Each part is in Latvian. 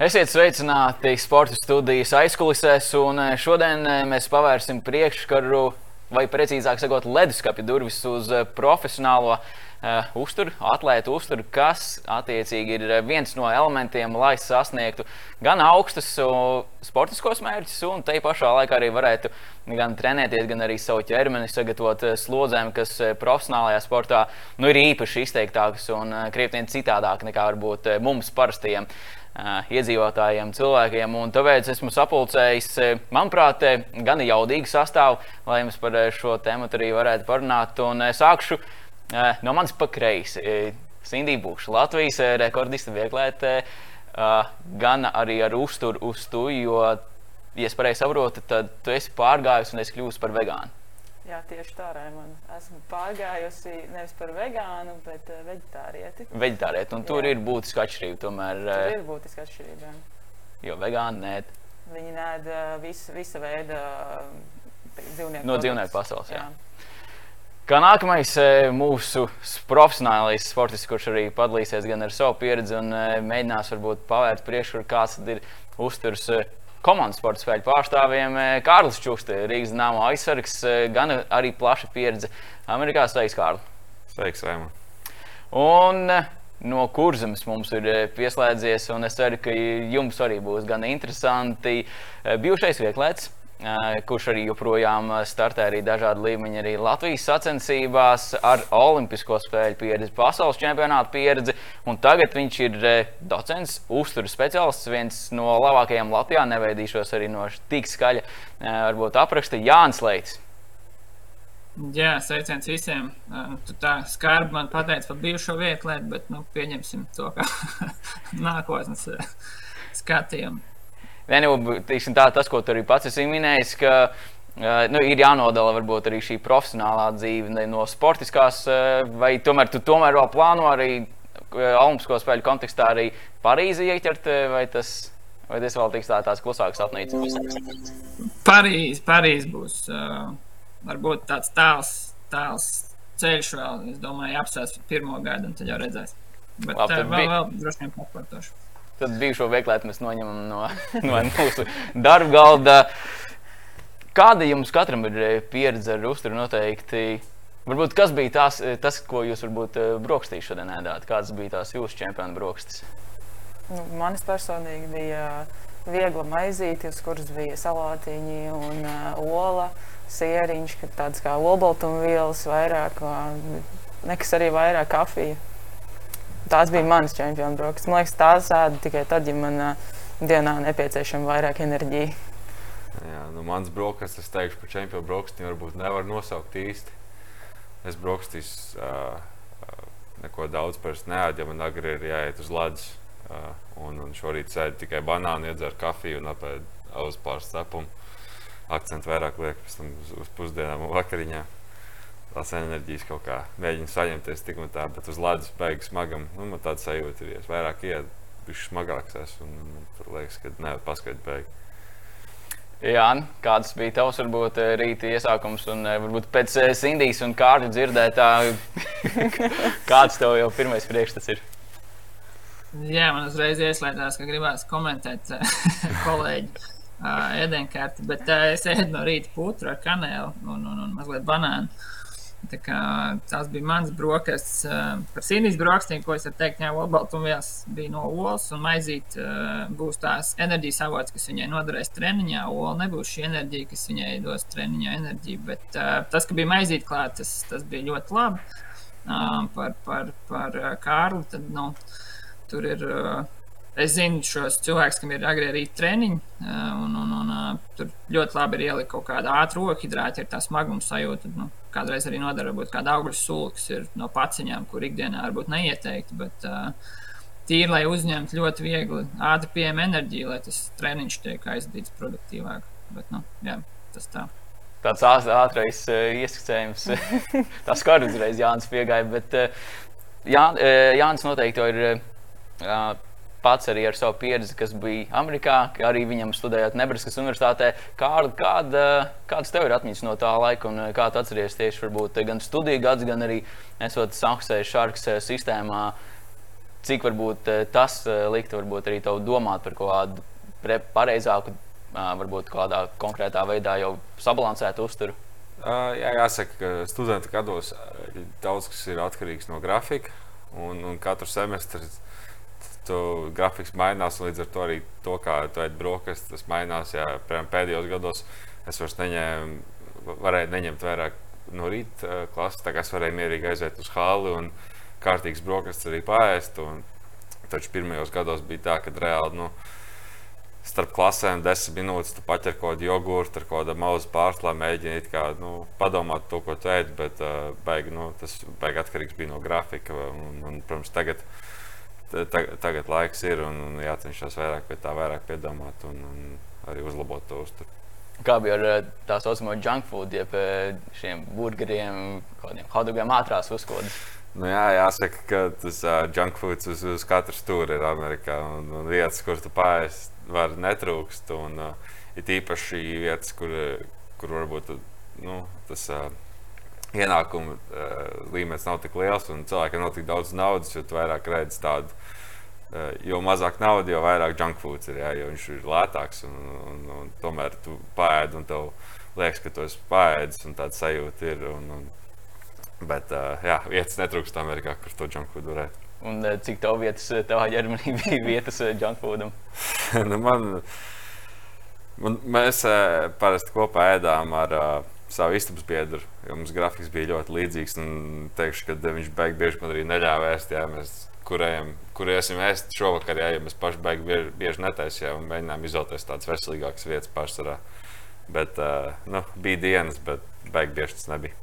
Esiet sveicināti sporta studijas aizkulisēs, un eh, šodien eh, mēs pavērsim priekškaru, vai precīzāk sakot, leduskapja durvis uz eh, profesionālo uh, uzturu, atlētu uzturu, kas attiecīgi ir viens no elementiem, lai sasniegtu gan augstus uh, sportiskos mērķus, un te pašā laikā arī varētu gan trenēties, gan arī savu ķermeni sagatavot slodzēm, kas profesionālajā sportā nu, ir īpaši izteiktākas un krietni citādāk nekā varbūt mums parastajiem iedzīvotājiem, cilvēkiem. Un tāpēc esmu sapulcējis, manuprāt, gan jaudīgu sastāvu, lai mēs par šo tēmu arī varētu parunāt. Un sākšu no manis pa kreisi. Sindija Buša, Latvijas rekordiste vieglētē, gan arī ar uzturu uz to, jo, ja es pareizi saprotu, tad tu esi pārgājis un es kļūstu par vegānu. Jā, tieši tā, Raimond. Esmu pārgājusi nevis par vegānu, bet uh, veģetārieti. Veģetārieti, un tur jā. ir būtiska atšķirība. Tomēr, tur ir būtiska atšķirība. Jo vegāni nē. Viņi nēd uh, visu, visa veida dzīvnieku. No dzīvnieku pasaules. Jā. Jā. Kā nākamais mūsu profesionālais sportists, kurš arī padalīsies gan ar savu pieredzi un mēģinās varbūt pavērt priekšroku, kāds ir uzturs komandas sporta spēļu pārstāvjiem eh, Kārlis Čukste, Rīgas Dāmas aizsargs, eh, gan arī plaša pieredze Amerikā. Sveiks, Kārli! Sveiks, Raimond! Un eh, no kurzemes mums ir pieslēdzies, un es ceru, ka jums arī būs gan interesanti bijušais vieglēts kurš arī joprojām startē arī dažādu līmeņu, arī Latvijas sacensībās ar Olimpisko spēļu pieredzi, pasaules čempionāta pieredzi. Tagad viņš ir docents, uzturu speciālists, viens no labākajiem Latvijā. Neveidīšos arī no tik skaļa, varbūt apraksta Jānis Leitis. Jā, sveiciens visiem. Tu tā skarbi man pateici par bijušo vietu, bet nu, pieņemsim to kā nākotnes skatījumu. Vien jau tā, tas, ko tu arī pats esi minējis, ka nu, ir jānodala varbūt arī šī profesionālā dzīve no sportiskās, vai tomēr tu tomēr vēl plāno arī Olimpisko spēļu kontekstā arī Parīzi ieķert, vai tas, vai tas vēl tiks tā, tās klusākas apnīcas? Parīz, Parīz būs uh, varbūt tāds tāls, tāls ceļš vēl, es domāju, apsēs pirmo gadu un tad jau redzēs. Bet Labi, uh, vēl, vēl droši vien pasportošu. Tad bijušo veiklētu mēs noņemam no, no mūsu darba galda. Kāda jums katram ir eh, pieredze ar uzturu noteikti? Varbūt kas bija tās, eh, tas, ko jūs varbūt eh, brokastī šodien ēdāt? Kādas bija tās jūsu čempionu brokastis? Nu, manis personīgi bija viegla maizīte, uz kuras bija salātiņi un uh, ola, sieriņš, tādas kā olbaltumvielas vairāk, nekas arī vairāk kafija. Tās bija manas čempionu brokastis. Man liekas, tās ēda tikai tad, ja man uh, dienā nepieciešama vairāk enerģija. Jā, nu mans brokastis, es teikšu, par čempionu brokastiem varbūt nevar nosaukt īsti. Es brokastīs uh, neko daudz pēc neēdu, ja man agri ir jāiet uz ledus. Uh, un, un šorīt sēdi tikai banānu, iedzer kafiju un apēd auzpārs cepumu. Akcentu vairāk liek pēc tam uz, uz pusdienām un vakariņām tās enerģijas kaut kā mēģina saņemties tik un tā, bet uz ledus beigas smagam. Nu, man tāds sajūta ir, ja es vairāk ietu, viņš smagāks esmu un man tur liekas, ka nevar paskaidrot beigas. Jā, kāds bija tavs varbūt eh, rīta iesākums un eh, varbūt pēc eh, Sindijas un kārtu dzirdētā, kāds tev jau pirmais priekšstats ir? Jā, man uzreiz ieslēdzās, ka gribās komentēt kolēģi ēdienkarti, bet es ēdu no rīta putru ar kanēlu un, un, un mazliet banānu. Tās bija mans brokastis. Par sīnijas brokastīm, ko es varu teikt, jā, olbaltumvielas bija no olas, un maizīt būs tās enerģijas avots, kas viņai noderēs treniņā. Ola nebūs šī enerģija, kas viņai dos treniņā enerģiju. Bet tas, ka bija maizīt klāt, tas, tas bija ļoti labi. Par, par, par Kārlu, tad nu, tur ir. Es zinu šos cilvēkus, kam ir agri arī treniņi, un, un, un tur ļoti labi ir ielikt kaut kāda ātrā rohidrāta, ir tā smaguma sajūta. Nu, kādreiz arī nodara varbūt kāda augļu ir no paciņām, kur ikdienā varbūt neieteikti. Bet, uh, Tīri, lai uzņemtu ļoti viegli, ātri pieejama enerģija, lai tas treniņš tiek aizdīts produktīvāk. Bet, nu, jā, tas tā. Tāds ātrais uh, ieskicējums. Tas kā uzreiz Jānis piegāja, bet Jā, Jānis noteikti ir uh, pats arī ar savu pieredzi, kas bija Amerikā, arī viņam studējot Nebraskas universitātē. Kāda, kāda, kādas tev ir atmiņas no tā laika, un kā tu atceries tieši varbūt, gan studiju gads, gan arī esot Sanktpēteras šārkas sistēmā? cik varbūt tas liktu varbūt arī tev domāt par kaut kādu pareizāku, varbūt kādā konkrētā veidā jau sabalansētu uzturu? Uh, jā, jāsaka, ka studentu gados daudz kas ir atkarīgs no grafika. Un, un katru semestri tu grafiks mainās, un līdz ar to arī to, kā tu ēd brokastis, tas mainās. Jā, pēdējos gados es vairs neņēmu, varēju neņemt vairāk no rīta klases, tā kā es varēju mierīgi aiziet uz hali un kārtīgas brokastis arī pāriest. Taču pirmajos gados bija tā, ka reāli. Nu, starp klasēm desmit minūtes tu paķer kaut kādu jogurtu ar kādu mazu pārslā, mēģini kā, nu, padomāt to, ko tu ēd, bet uh, baigi, nu, tas baigi atkarīgs bija no grafika. Un, un, protams, tagad, tagad, tagad laiks ir un, un jācenšas vairāk pie tā, vairāk piedomāt un, un arī uzlabot to uzturu. Kā bija ar tā saucamo junk food, jeb šiem burgeriem, kādiem hotdogiem ātrās uzkodas? Nu, jā, jāsaka, ka tas uh, junk foods uz, uz katru stūri ir Amerikā. Un, un vietas, kur tu pāriest, var netrūkst. Un, uh, ir īpaši vietas, kur, kur varbūt nu, tas uh, ienākuma uh, līmenis nav tik liels un cilvēkiem nav tik daudz naudas, jo vairāk redz tādu. Uh, jo mazāk naudas, jo vairāk junk foods ir, jā, jo viņš ir lētāks. Un, un, un tomēr tu pēdi un tev liekas, ka tu esi pēdis un tāds sajūta ir. Un, un, Bet, uh, jā, vietas netrūkst Amerikā, kur to junk food varētu. Un cik tev vietas, tavā ģermenī bija vietas junk foodam? nu, man, man, mēs parasti kopā ēdām ar uh, savu istabas biedru, jo mums grafiks bija ļoti līdzīgs. Teikšu, ka viņš beig bieži man arī neļāva ēst. Jā, mēs, kuriem, kuriem ēst šovakar, jā, ja mēs paši beig bieži, bieži netaisījām un mēģinājām izvēlēties tādas veselīgākas vietas pārsvarā. Bet, uh, nu, bija dienas, bet beig bieži tas nebija.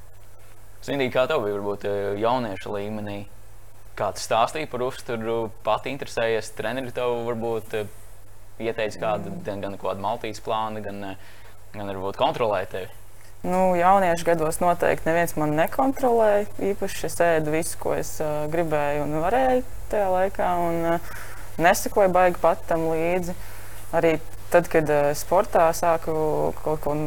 Zini, kā tev bija varbūt jauniešu līmenī? Kāds stāstīja par uzturu, pati interesējies, treneri tev varbūt ieteica kādu, gan, gan kādu maltīs plānu, gan, gan varbūt kontrolēja tevi? Nu, jauniešu gados noteikti neviens man nekontrolēja. Īpaši es ēdu visu, ko es uh, gribēju un varēju tajā laikā. Un, uh, nesakoju baigi pat tam līdzi. Arī tad, kad uh, sportā sāku kaut ko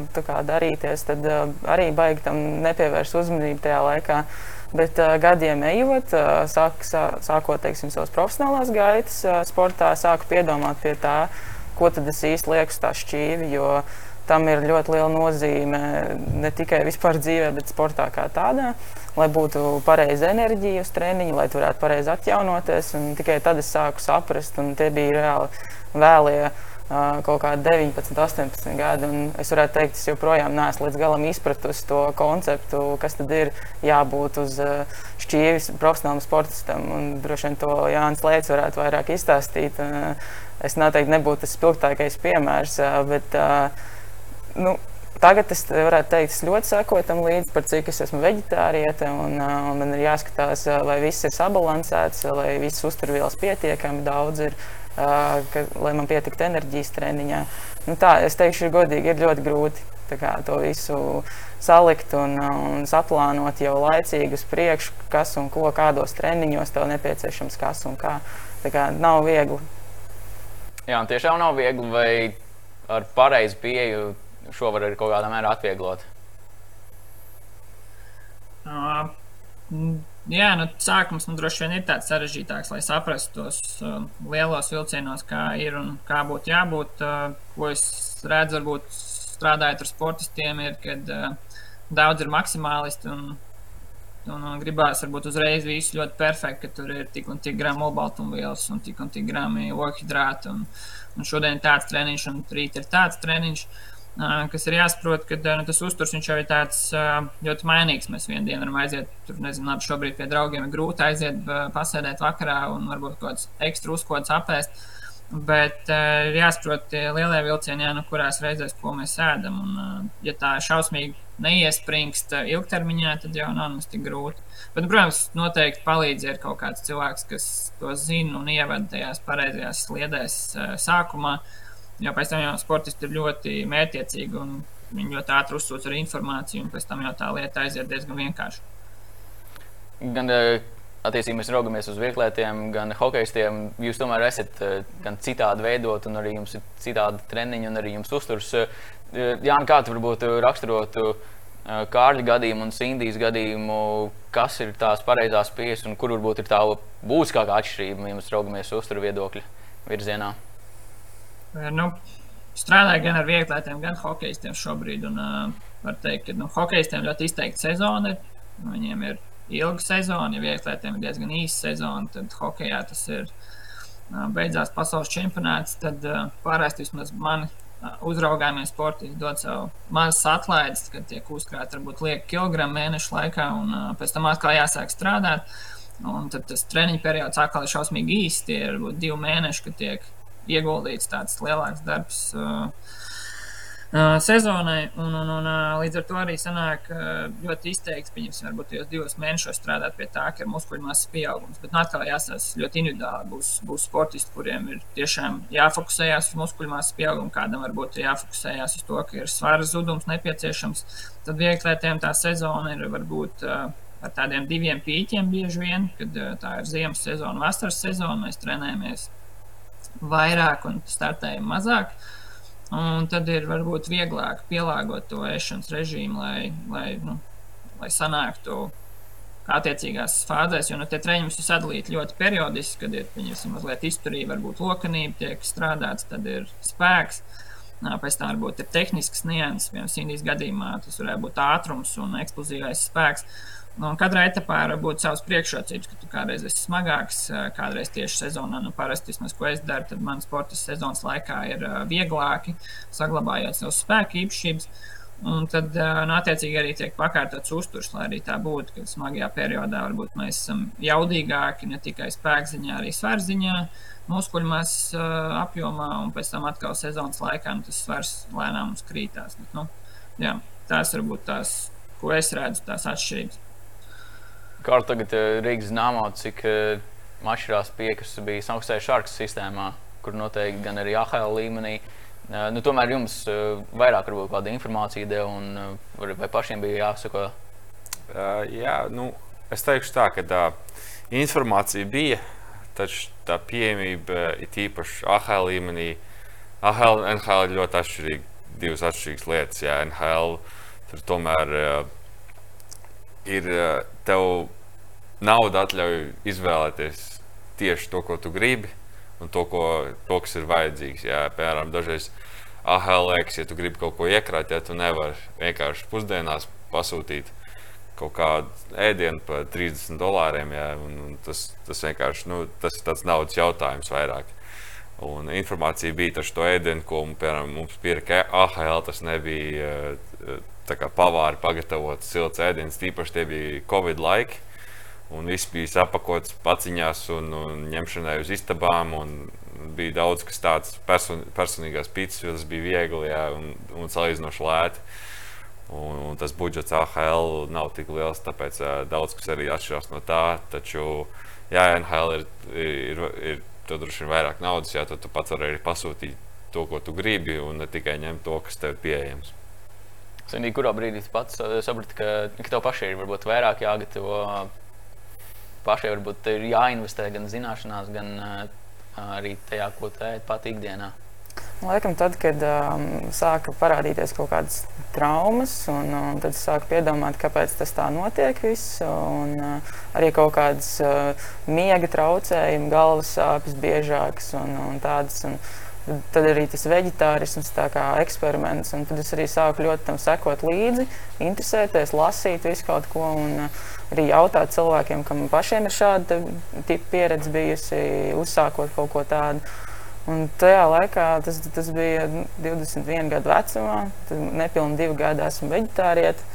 darīties, tad uh, arī baigi tam nepievērst uzmanību tajā laikā. Bet uh, gadiem ejot, uh, sāk, sā, sākot teiksim, savas profesionālās gaitas, uh, sportā sāku piedomāt pie tā, ko tad es īsti lieku uz tā šķīvi. Jo tam ir ļoti liela nozīme ne tikai vispār dzīvē, bet sportā kā tādā. Lai būtu pareiza enerģija uz treniņu, lai varētu pareizi atjaunoties. Un tikai tad es sāku saprast, un tie bija reāli vēlie kaut kādi 19, 18 gadi. Es varētu teikt, es joprojām neesmu līdz galam izpratusi to konceptu, kas tad ir jābūt uz šķīvis profesionālam sportistam. Un droši vien to Jānis Lēcis varētu vairāk izstāstīt. Es noteikti nebūtu tas spilgtākais piemērs, bet nu, Tagad es varētu teikt, es ļoti sekoju tam līdzi, par cik es esmu veģetāriete. Un, un man ir jāskatās, lai viss ir sabalansēts, lai visas uzturvielas pietiekami daudz ir ka, lai man pietiktu enerģijas treniņā. Nu, tā, es teikšu, ir godīgi, ir ļoti grūti kā, to visu salikt un, un saplānot jau laicīgi uz priekšu, kas un ko, kādos treniņos tev nepieciešams, kas un kā. Tā kā nav viegli. Jā, tiešām nav viegli, vai ar pareizu pieeju šo var arī kaut kādā mērā atvieglot. Uh, Jā, nu, sākums nu, droši vien ir tāds sarežģītāks, lai saprastu tos uh, lielos vilcienos, kā ir un kā būtu jābūt. Uh, ko es redzu, varbūt strādājot ar sportistiem, ir, kad uh, daudz ir maksimālisti un, un, un gribās varbūt uzreiz visu ļoti perfekti, ka tur ir tik un tik gramu olbaltumvielas un tik un tik grami ogļhidrāti. Un, un šodien ir tāds treniņš, un rīt ir tāds treniņš. Uh, kas ir jāsaprot, ka nu, tas uzturs jau ir tāds ļoti mainīgs. Mēs vienā dienā varam aiziet, tur nezinu, labi, šobrīd pie draugiem ir grūti aiziet, pasēdēt vakarā un varbūt kaut kāds ekstra uzkods apēst. Bet ir jāsaprot lielie vilcieni, jā, nu, kurās reizēs ko mēs ēdam. Un, ja tā šausmīgi neiespringst ilgtermiņā, tad jau nav mums tik grūti. Bet, nu, protams, noteikti palīdz, ir kaut kāds cilvēks, kas to zina un ievada tajās pareizajās sliedēs sākumā. Uh, jo pēc tam jau sportisti ir ļoti mērķiecīgi un viņi ļoti ātri uzsūc ar informāciju, un pēc tam jau tā lieta aiziet diezgan vienkārši. Gan eh, attiecībā mēs raugamies uz vieglētiem, gan hokeistiem. Jūs tomēr esat eh, gan citādi veidot, un arī jums ir citādi treniņi, un arī jums uzturs. Eh, Jā, kā tu varbūt raksturotu Kārļa gadījumu un Sindijas gadījumu, kas ir tās pareizās pieejas un kur varbūt ir tā būtiskākā atšķirība, ja mēs raugamies uzturu viedokļu virzienā? Nu, strādāju gan ar viegliem, gan hokeistiem šobrīd. Un, uh, var teikt, ka nu, hokeistiem ļoti izteikta sezona ir. Viņiem ir ilga sezona, ja viegliem ir diezgan īsa sezona, tad hokeja tas ir uh, beidzās pasaules čempionāts. Tad uh, pārējais vismaz mani uzraugāmie sportisti dod sev mazas atlaides, kad tiek uzkrāti varbūt lieki kilogramu mēnešu laikā, un uh, pēc tam atkal jāsāk strādāt. Un tad tas treniņu periods atkal ir šausmīgi īsts. Tie ir divi mēneši, kad tiek ieguldīts tāds lielāks darbs. Uh, sezonai. Un, un, un, līdz ar to arī sanāk ļoti izteikts, pieņemsim, varbūt jūs divos mēnešos strādāt pie tā, ka ir muskuļu masas pieaugums. Bet nu, atkal jāsaka, ļoti individuāli būs, būs sportisti, kuriem ir tiešām jāfokusējas uz muskuļu masas pieaugumu, kādam varbūt jāfokusējas uz to, ka ir svara zudums nepieciešams. Tad vieglētiem tā sezona ir varbūt. Ar tādiem diviem pīķiem bieži vien, kad tā ir ziemas sezona, vasaras sezona, mēs trenējamies vairāk un startējam mazāk. Uh, Un tad ir varbūt vieglāk pielāgot to ēšanas režīmu, lai, lai, nu, lai sanāktu attiecīgās fāzēs. Jo nu, tie treniņi ir sadalīti ļoti periodiski, kad ir pieņemsim, mazliet izturība, varbūt lokanība tiek strādāts, tad ir spēks. Pēc tam varbūt ir tehnisks nianses, piemēram, Sīnijas gadījumā tas varētu būt ātrums un eksplozīvais spēks. Nu, katrā etapā var būt savas priekšrocības, ka tu kādreiz esi smagāks, kādreiz tieši sezonā. Nu, parasti, vismaz, ko es daru, tad manas sporta sezonas laikā ir vieglāki, saglabājot savas spēku īpašības. Un tad, nu, attiecīgi, arī tiek pakārtots uzturs, lai arī tā būtu, ka smagajā periodā varbūt mēs esam jaudīgāki ne tikai spēkziņā, arī svārziņā, muskuļmās apjomā, un pēc tam atkal sezonas laikā nu, tas svars lēnām mums krītās. Bet, nu, jā, tās varbūt tās, ko es redzu, tās atšķirības. Kā tagad eh, Rīgas zināmā, cik eh, atšķirās pie, kas bija augstajā šarkas sistēmā, kur noteikti gan arī AHL līmenī. Eh, nu, tomēr jums vairāk varbūt kāda informācija deva un vai pašiem bija jāsako? Uh, jā, nu, es teikšu tā, ka tā informācija bija, taču tā pieejamība ir īpaši AHL līmenī. AHL un NHL ir ļoti atšķirīgi, divas atšķirīgas lietas. Jā, NHL tur tomēr uh, ir tev nauda atļauj izvēlēties tieši to, ko tu gribi, un to, ko, to kas ir vajadzīgs. Jā, piemēram, dažreiz AHL liekas, ja tu gribi kaut ko iekrāt, ja tu nevari vienkārši pusdienās pasūtīt kaut kādu ēdienu par 30 dolāriem. Jā, un, un tas, tas vienkārši nu, tas ir tāds naudas jautājums vairāk. Un informācija bija par to ēdienu, ko piemēram, mums pieraksta AHL. Tas nebija pavāri pagatavot silts ēdiens, tīpaši tie bija Covid laiki. Un viss bija sapakots paciņās un, un ņemšanai uz istabām. Bija daudz kas tāds person, personīgās pīcis, jo tas bija viegli jā, un, un salīdzinoši lēti. Un, un tas budžets AHL nav tik liels, tāpēc uh, daudz kas arī atšķirās no tā. Taču, jā, NHL ir, ir, ir, ir droši vien vairāk naudas, jā, tad tu pats vari arī pasūtīt to, ko tu gribi, un ne tikai ņemt to, kas tev ir pieejams. Zinīgi, kurā brīdī pats eh, saprati, ka, ka tev pašai ir varbūt vairāk jāgatavo, pašai varbūt ir jāinvestē gan zināšanās, gan eh, arī tajā, ko ēd pat ikdienā? Laikam tad, kad um, sāka parādīties kaut kādas traumas, un, un tad es sāku piedomāt, kāpēc tas tā notiek. Viss, un, uh, arī kaut kādas uh, miega traucējumi, galvas sāpes biežākas un, un tādas. Un, Tad arī tas vegetārisms, tā kā eksperiments, tad es arī sāku ļoti tam sekot līdzi, interesēties, lasīt visu kaut ko, un uh, arī jautāt cilvēkiem, kam pašiem ir šāda pieredze bijusi, uzsākot kaut ko tādu. Un tajā laikā tas, tas bija 21 gadu vecumā, tad nepilni divi gadi esmu vegetārieti,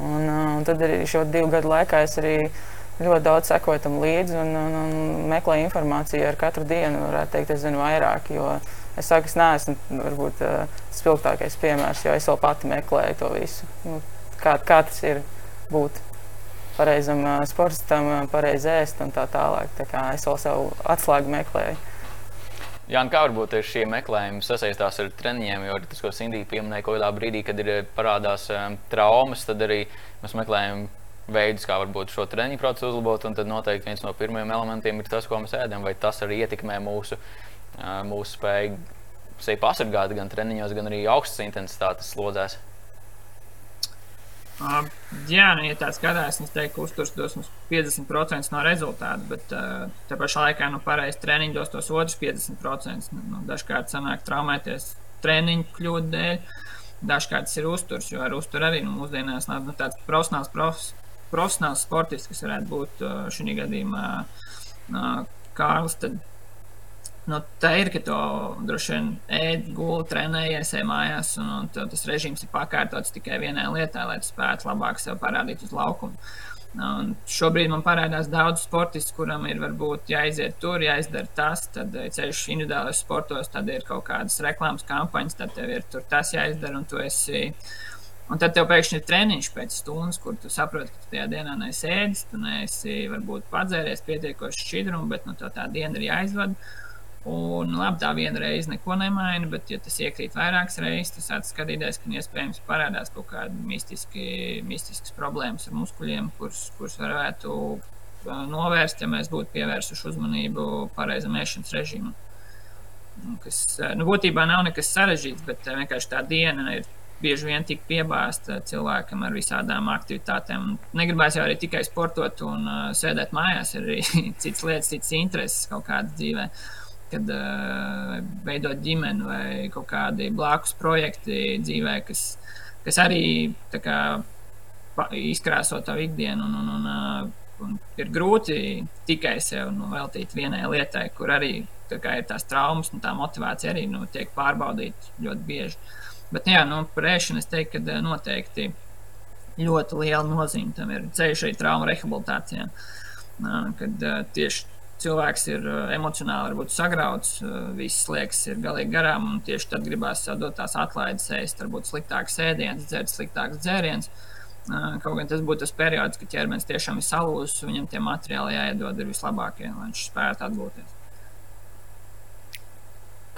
un, uh, un tad arī šo divu gadu laikā es arī ļoti daudz sekoju tam līdzi un, un, un meklēju informāciju ar katru dienu, varētu teikt, es zinu vairāk, jo Es saku, es neesmu varbūt, uh, spilgtākais piemērs, jo es vēl pati meklēju to visu. Nu, kā, kā tas ir būt pareizam uh, sportam, uh, pareizi ēst un tā tālāk. Tā kā es vēl savu atslēgu meklēju. Jā, kā varbūt šie meklējumi sasaistās ar treniņiem, jo tas, ko Sindija pieminēja, kaut kādā brīdī, kad ir parādās um, traumas, tad arī mēs meklējam veidus, kā varbūt šo treniņu procesu uzlabot. Un tad noteikti viens no pirmajiem elementiem ir tas, ko mēs ēdam, vai tas arī ietekmē mūsu mūsu spēju sevi pasargāt gan treniņos, gan arī augstas intensitātes slodzēs. Uh, jā, nu, ja tā skatās, es teiktu, ka uzturs dos mums 50% no rezultātu, bet uh, tā pašā laikā, nu, pareizi treniņš dos tos otrs 50%. Nu, dažkārt sanāk traumēties treniņu kļūdu dēļ, dažkārt tas ir uzturs, jo ar uzturu arī nu, mūsdienās nu, tāds profesionāls, profs, profesionāls sportists, kas varētu būt uh, šī gadījumā Kārlis, tad Nu, tā ir, ka tu droši vien ēd, guli, trenējies, ej mājās, un, un tas režīms ir pakārtots tikai vienai lietai, lai tu spētu labāk sev parādīt uz laukuma. Un šobrīd man parādās daudz sportistu, kuram ir varbūt jāiziet tur, jāizdara tas, tad eh, ceļš individuālajos sportos, tad ir kaut kādas reklāmas kampaņas, tad tev ir tur tas jāizdara, un tu esi. Un tad tev pēkšņi ir treniņš pēc stundas, kur tu saproti, ka tu tajā dienā neesi ēdis, tu neesi varbūt padzēries pietiekoši šķidrumu, bet nu, tā diena ir jāizvada. Un, labi, tā viena reize neko nemaina, bet, ja tas iekrīt vairākas reizes, tas sāk skatīties, ka iespējams parādās kaut kāda mistiski, mistiskas problēmas ar muskuļiem, kuras, kuras varētu novērst, ja mēs būtu pievērsuši uzmanību pareizam ēšanas režīmam. Kas, nu, būtībā nav nekas sarežģīts, bet vienkārši tā diena ir bieži vien tik piebāzta cilvēkam ar visādām aktivitātēm. Negribēs jau arī tikai sportot un uh, sēdēt mājās, ir arī citas lietas, citas intereses kaut kādas dzīvēm kad uh, veidot ģimeni vai kaut kādi blakus projekti dzīvē, kas, kas arī kā, izkrāso tavu ikdienu. Un, un, un, uh, un ir grūti tikai sev nu, veltīt vienai lietai, kur arī kā, ir tās traumas un tā motivācija arī nu, tiek pārbaudīta ļoti bieži. Bet, jā, nu, par ēšanu es teiktu, ka noteikti ļoti liela nozīme tam ir ceļš arī traumu rehabilitācijā. Kad tieši cilvēks ir eh, emocionāli varbūt sagrauts, eh, viss liekas, ir galīgi garām, un tieši tad gribās dot tās atlaides, ēst, varbūt sliktāks ēdiens, dzert sliktāks dzēriens. Eh, kaut gan tas būtu tas periods, kad ķermenis tiešām ir salūzis, viņam tie materiāli jāiedod ir vislabākie, lai viņš spētu atgūties.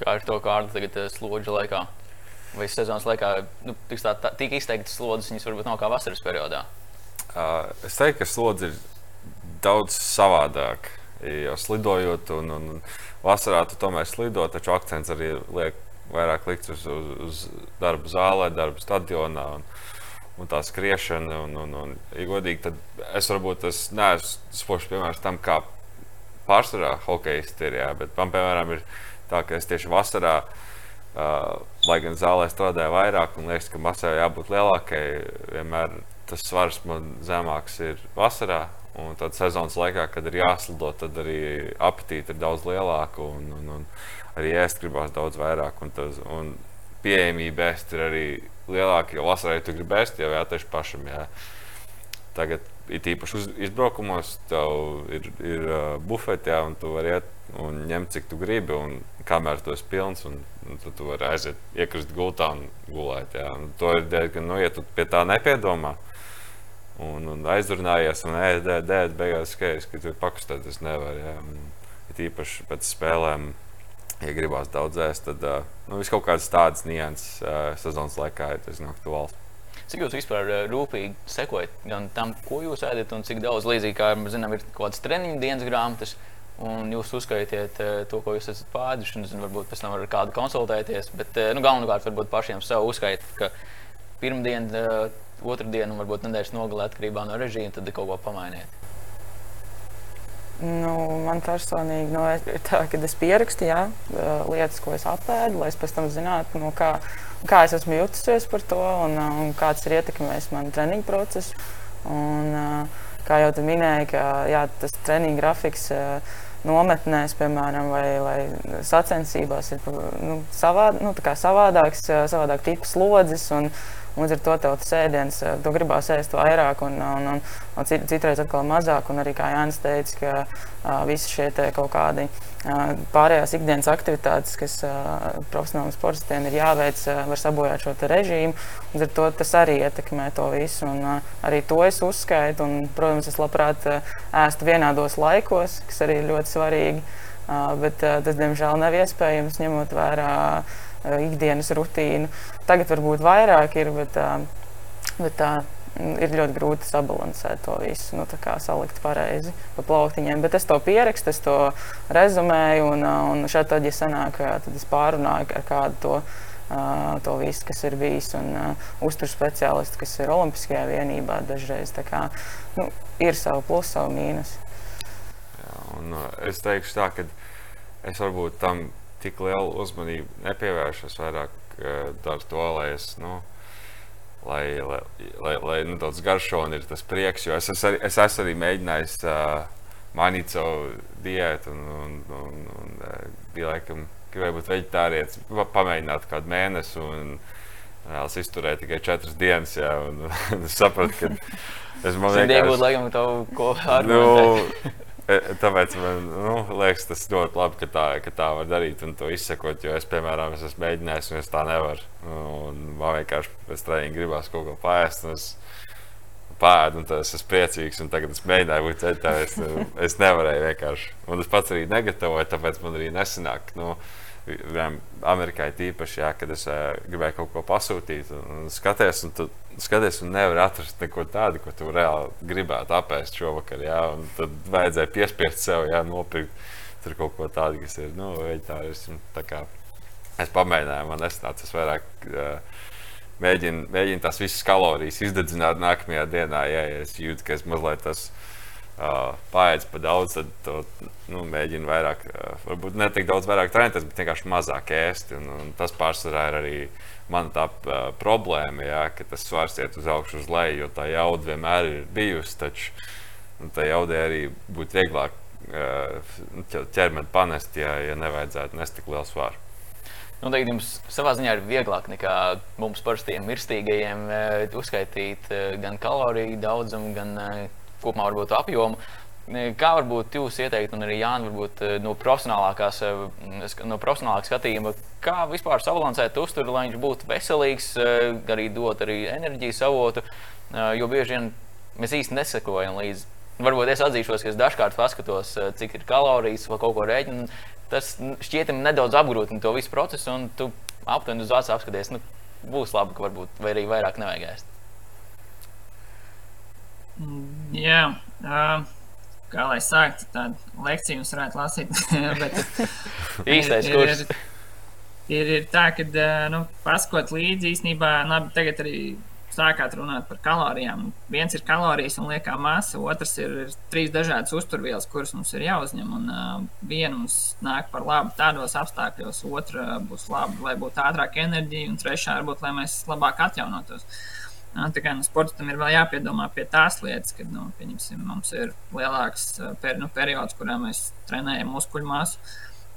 Kā ar to kārtu tagad slodžu laikā? Vai sezonas laikā nu, tik, tā, tā, tik izteiktas slodzes, viņas varbūt nav kā vasaras periodā? Uh, es teiktu, ka slodze ir daudz savādāk jau slidojot, un, un, vasarā tu tomēr slido, taču akcents arī liek vairāk likts uz, uz, uz darbu zālē, darbu stadionā. Un, un tā skriešana, un, un, un ja godīgi, tad es varbūt tas neesmu spožs piemērs tam, kā pārsvarā hokeisti ir. Jā, bet man, piemēram, ir tā, ka es tieši vasarā, uh, lai gan zālē strādāju vairāk, un liekas, ka masai jābūt lielākai, vienmēr tas svars man zemāks ir vasarā. Un tad sezonas laikā, kad ir jāslido, tad arī apetīte ir daudz lielāka un, un, un arī ēst gribās daudz vairāk. Un, tas, un pieejamība ēst ir arī lielāka, jo vasarā, ja tu gribi ēst, jau jātaisa pašam. Jā. Tagad ir īpaši uz, izbraukumos, tev ir, ir uh, bufetē, un tu vari iet un ņemt, cik tu gribi. Un kamēr tu esi pilns, un, un tad tu vari aiziet, iekrist gultā un gulēt. Jā. Un to ir diezgan, nu, ja tu pie tā nepiedomā un, un aizrunājies un ēd, ēd, ēd, beigās skaidrs, ka tur pakustēties nevar. Ja. Ir īpaši pēc spēlēm, ja gribās daudz ēst, tad nu, vis kaut kādas tādas nianses sezonas laikā ir tas aktuāls. Cik jūs vispār rūpīgi sekojat gan tam, ko jūs ēdat, un cik daudz līdzīgi kā zinām, ir kaut kādas treniņu dienas grāmatas, un jūs uzskaitiet to, ko jūs esat pāduši, un zinu, varbūt pēc tam ar kādu konsultēties, bet nu, galvenokārt varbūt pašiem sev uzskaitīt, ka pirmdien otru dienu, varbūt nedēļas nogalē atkarībā no režīma, tad kaut ko pamainiet? Nu, man personīgi nu, ir tā, ka es pierakstu jā, lietas, ko es apēdu, lai es pēc tam zinātu, nu, kā, kā es esmu jutusies par to un, un kāds ir ietekmējis manu treniņu procesu. Un, kā jau te minēju, ka jā, tas treniņu grafiks nometnēs, piemēram, vai, vai sacensībās ir nu, savād, nu, savādāks, savādāk tips slodzes. Un, Līdz ar to tev tas ēdiens, eh, tu gribās ēst vairāk, un, un, un, un cit, citreiz atkal mazāk. Un arī, kā Jānis teica, ka uh, visi šie kaut kādi uh, pārējās ikdienas aktivitātes, kas uh, profesionāliem sportistiem ir jāveic, uh, var sabojāt šo režīmu. Līdz ar to tas arī ietekmē to visu. Un, uh, arī to es uzskaitu. Un, protams, es labprāt uh, ēstu vienādos laikos, kas arī ir ļoti svarīgi. Uh, bet uh, tas, diemžēl, nav iespējams ņemot vērā. Uh, ikdienas rutīnu. Tagad varbūt vairāk ir, bet, eh, bet tā ir ļoti grūti sabalansēt to visu, nu, salikt pareizi pa plauktiņiem. Bet es to pierakstu, es to rezumēju, un, eh, un šeit, tad, ja sanāk, tad es pārunāju ar kādu to to visu, kas ir bijis. Un uh, uzturs speciālisti, kas ir Olimpiskajā vienībā, dažreiz kā, nu, ir savu plusu, savu mīnusu. Un, uh, es teikšu tā, ka es varbūt tam tik lielu uzmanību nepievēršos vairāk uh, ar to, lai es. Nu, Lai, lai, lai, lai nu, tāds garšons ir tas prieks, jo es, es, arī, es esmu arī mēģinājis uh, mainīt savu diētu, un, un, un, un uh, bija laikam, gribēju būt vegetārietis, pamēģināt kādu mēnesi, un es izturēju tikai četras dienas, jā, un, un es sapratu, ka es man vienkārši... Iegūt, laikam, tavu ko ar nu, E, tāpēc man nu, liekas, tas ļoti labi, ka tā, ka tā var darīt un to izsekot. Jo es, piemēram, es esmu mēģinājis, un es tā nevaru. Un man vienkārši pēc treniņa gribās kaut ko pāriest. Es pēdu, un tas es esmu priecīgs. Tagad es mēģināju būt ceļā. Es, es nevarēju vienkārši. Un es pats arī negatavoju, tāpēc man arī nesanāk. Nu, Amerikai tīpaši, jā, kad es uh, gribēju kaut ko pasūtīt, un, skaties, un tu skaties, un nevar atrast neko tādu, ko tu reāli gribētu apēst šovakar. Jā, un tad vajadzēja piespiest sev, jā, nopirkt tur kaut ko tādu, kas ir nu, veģetārisms. Es pamēģināju, man nesnāca tas vairāk. Uh, Mēģinu, mēģinu tās visas kalorijas izdedzināt nākamajā dienā. Ja es jūtu, ka es mazliet tas esmu uh, paēdis par daudz, tad to, nu, mēģinu vairāk, uh, varbūt ne tik daudz vairāk trenēties, bet vienkārši mazāk ēst. Un, un tas pārsvarā ir arī mana tā uh, problēma, jā, ka tas svars iet uz augšu, uz leju, jo tā jauda vienmēr ir bijusi. Taču tā jaudai arī būtu vieglāk ķermeni panest, ja, ja nevajadzētu nest tik lielu svaru. Noteikti nu, jums savā ziņā ir vieglāk nekā mums parastiem mirstīgajiem uzskaitīt gan kaloriju daudzumu, gan kopumā varbūt apjomu. Kā varbūt jūs ieteiktu, un arī Jānis, varbūt eh, no profesionālākās, eh, no profesionālākā skatījuma, kā vispār sabalansēt uzturu, lai viņš būtu veselīgs, eh, arī dot arī enerģijas avotu, jo bieži vien mēs īsti nesakojam līdzi. Varbūt es atzīšos, ka es dažkārt paskatos, cik ir kalorijas vai kaut ko rēķinu. Tas šķietami nedaudz apgrūtina to visu procesu, un tu aptuveni uz acu apskaties, nu, būs labi, ka varbūt vai arī vairāk nevajag ēst. Jā, uh, kā lai sāktu tādu lekciju, jums varētu lasīt. bet, Īstais kurs. Ir, ir, ir tā, ka nu, paskot līdzi īstenībā, labi, tagad arī sākāt runāt par kalorijām. Viens ir kalorijas un liekā masa, otrs ir, ir trīs dažādas uzturvielas, kuras mums ir jāuzņem. Un, uh, viena mums nāk par labu tādos apstākļos, otra būs laba, lai būtu ātrāka enerģija, un trešā varbūt, lai mēs labāk atjaunotos. Uh, Tā kā nu, sportam ir vēl jāpiedomā pie tās lietas, kad nu, mums ir lielāks per, nu, periods, kurā mēs trenējam muskuļu masu.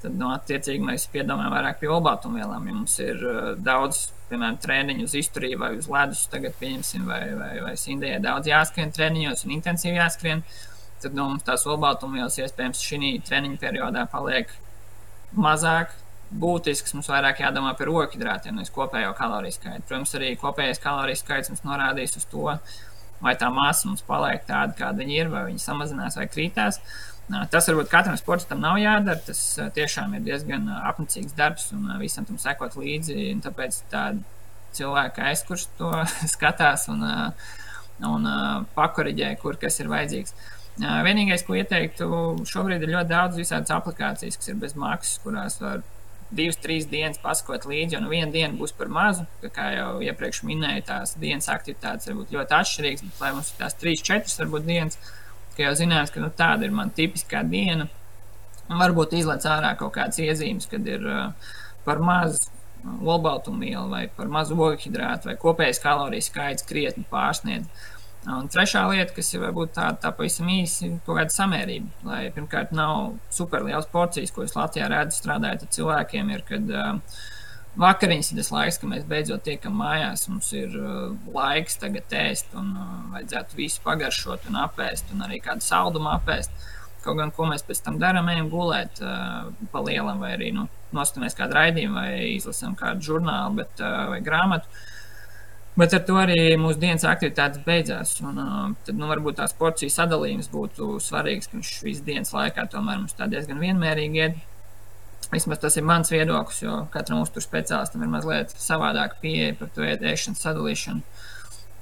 Tad, nu, attiecīgi, mēs piedomājam vairāk pie olbaltumvielām. Ja mums ir uh, daudz, piemēram, treniņu uz izturību vai uz ledus, tagad, pieņemsim, vai, vai, vai Sindijai daudz jāskrien treniņos un intensīvi jāskrien, tad nu, mums tās olbaltumvielas iespējams šī treniņa periodā paliek mazāk, būtisks. Mums vairāk jādomā par ogļhidrātiem, nevis kopējo kaloriju skaitu. Protams, arī kopējais kaloriju skaits mums norādīs uz to, vai tā masa mums paliek tāda, kāda viņa ir, vai viņa samazinās vai krītās. Tas varbūt katram sportam nav jādara. Tas tiešām ir diezgan apnicīgs darbs un visam tam sekot līdzi. Tāpēc cilvēki aiz, kurš to skatās un, un pakoriģē, kur kas ir vajadzīgs. Vienīgais, ko ieteiktu, šobrīd ir ļoti daudz visādas aplikācijas, kas ir bez maksas, kurās var divas, trīs dienas paskot līdzi, un viena diena būs par mazu. Kā jau iepriekš minēju, tās dienas aktivitātes var būt ļoti atšķirīgas, bet lai mums ir tās trīs, četras varbūt dienas, ka jau zinās, ka nu, tāda ir man tipiskā diena. Un varbūt izlaiž ārā kaut kādas iezīmes, kad ir uh, par maz olbaltumvielu vai par mazu ogļhidrātu vai kopējais kaloriju skaits krietni pārsniedz. Un trešā lieta, kas ir varbūt tāda tā pavisam īsi, ir kaut kāda samērība. Lai pirmkārt nav superliels porcijas, ko es Latvijā redzu strādājot ar cilvēkiem, ir, kad uh, vakariņas ir tas laiks, kad mēs beidzot tiekam mājās. Mums ir uh, laiks tagad ēst, un uh, vajadzētu visu pagaršot un apēst, un arī kādu saldumu apēst. Kaut gan, ko mēs pēc tam darām, ejam gulēt uh, pa lielam, vai arī nu, nostamies kādu raidījumu, vai izlasām kādu žurnālu bet, uh, vai grāmatu. Bet ar to arī mūsu dienas aktivitātes beidzās. Un, uh, tad, nu, varbūt tās porciju sadalījums būtu svarīgs, ka viņš visu dienas laikā tomēr mums tā diezgan vienmērīgi iet. Vismaz tas ir mans viedoklis, jo katram uzturu speciālistam ir mazliet savādāka pieeja par to ēšanas sadalīšanu.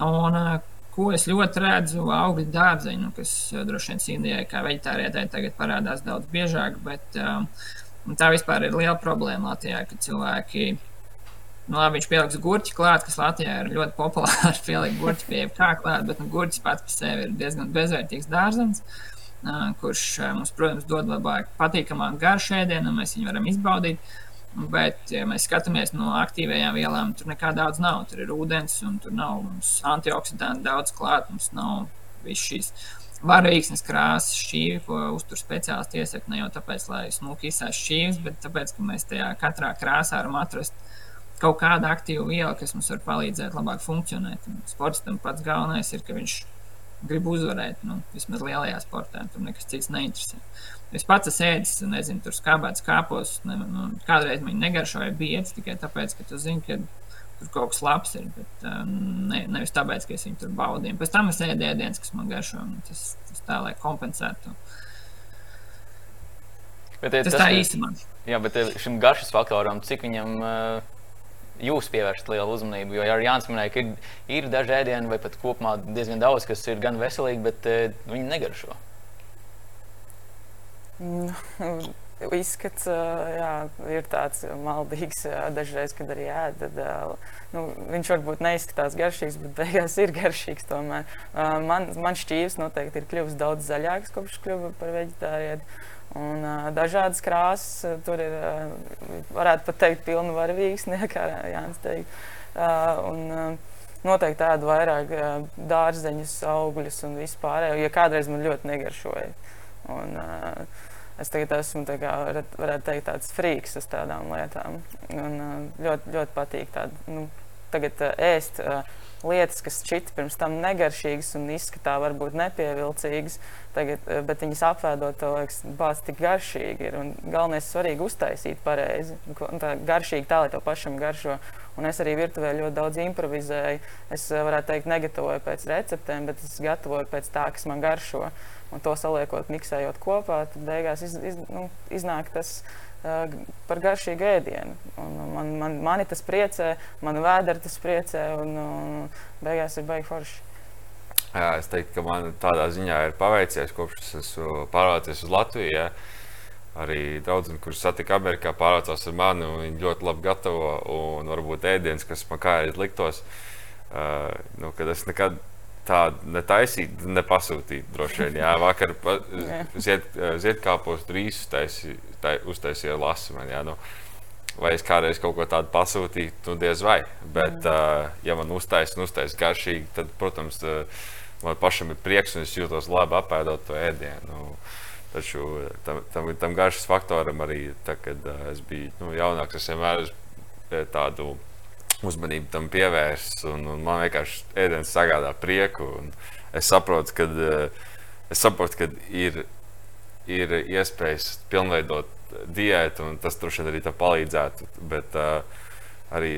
Un, uh, ko es ļoti redzu, augļu dārzeņu, kas uh, droši vien Sīdijai kā veģetārietai tagad parādās daudz biežāk, bet uh, tā vispār ir liela problēma Latvijā, ka cilvēki Nu, labi, viņš pieliks gurķi klāt, kas Latvijā ir ļoti populārs. Pielikt gurķi pie kā klāt, bet nu, gurķis pats par sevi ir diezgan bezvērtīgs dārzens, kurš mums, protams, dod labāk, patīkamāk garšu ēdienu, un mēs viņu varam izbaudīt. Bet, ja mēs skatāmies no aktīvajām vielām, tur nekā daudz nav. Tur ir ūdens, un tur nav antioksidantu daudz klāt. Mums nav viss šīs varavīksnes krāsas šķīvi, ko uztur speciālisti iesaka ne jau tāpēc, lai smuki izsāst šķīvis, bet tāpēc, ka mēs tajā katrā krāsā varam atrast kaut kādu aktīvu vielu, kas mums var palīdzēt labāk funkcionēt. Un sportistam pats galvenais ir, ka viņš grib uzvarēt, nu, vismaz lielajā sportā, tur nekas cits neinteresē. Es pats esmu ēdis, nezinu, tur skābēts kāpos, ne, nu, kādreiz man negaršoja biedrs tikai tāpēc, ka tu zini, ka tur kaut kas labs ir. Bet, uh, ne, nevis tāpēc, ka es viņu tur baudīju. Pēc tam es ēdu ēdienas, kas man garšo. Tas, tas tā, lai kompensētu. Bet, tas, tas tā īstenībā. Jā, bet šim garšas faktoram, cik viņam uh, jūs pievēršat lielu uzmanību? Jo arī Jānis minēja, ka ir, ir daži ēdieni, vai pat kopumā diezgan daudz, kas ir gan veselīgi, bet uh, viņi negaršo. Mm, izskats jā, ir tāds maldīgs. Dažreiz, kad arī ēd, tad nu, viņš varbūt neizskatās garšīgs, bet beigās ir garšīgs. Tomēr. Man, man šķīvis noteikti ir kļuvis daudz zaļāks, kopš kļuva par veģetārieti. Un, uh, dažādas krāsas, tur ir, uh, varētu pat teikt, pilna varavīgs, kā Jānis teikt. Uh, un, uh, noteikti tādu vairāk uh, dārzeņus, augļus un vispārējo, ja kādreiz man ļoti negaršoja. Un, uh, es tagad esmu kā, varētu teikt, tāds frīks uz tādām lietām. Un, ļoti, ļoti patīk tādu, nu, tagad ēst lietas, kas šķita pirms tam negaršīgas un izskatā varbūt nepievilcīgas, tagad, bet viņas apēdot, to liekas, bāz tik garšīgi ir. Un galvenais svarīgi uztaisīt pareizi. Tā garšīgi tā, lai to pašam garšo. Un es arī virtuvē ļoti daudz improvizēju. Es varētu teikt, negatavoju pēc receptēm, bet es gatavoju pēc tā, kas man garšo un to saliekot, miksējot kopā, tad beigās iz, iz, nu, iznāk tas uh, par garšīgu ēdienu. Un man, man, mani tas priecē, man vēdera tas priecē, un uh, beigās ir baigi forši. Jā, es teiktu, ka man tādā ziņā ir paveicies, kopš es esmu pārvācies uz Latviju. Ja. Arī draugi, kurus satiku Amerikā, pārvācās ar mani. Viņi ļoti labi gatavo un varbūt ēdienas, kas man kājās liktos. Uh, nu, kad es nekad tādu netaisīt, nepasūtīt. Droši vien, jā, vakar zied, ziedkāpos drīz uztaisīja lasi man. Jā, nu, vai es kādreiz kaut ko tādu pasūtīju, nu diez vai. Bet, mm. uh, ja man uztaisīs, uztaisīs garšīgi, tad, protams, uh, man pašam ir prieks un es jūtos labi apēdot to ēdienu. Nu, taču tam, tam, tam garšas faktoram arī, tā, kad uh, es biju nu, jaunāks, es vienmēr tādu uzmanību tam pievērst. Un, un man vienkārši ēdienas sagādā prieku. Es saprotu, ka, es saprotu, ka ir, ir iespējas pilnveidot diētu, un tas droši vien arī palīdzētu. Bet uh, arī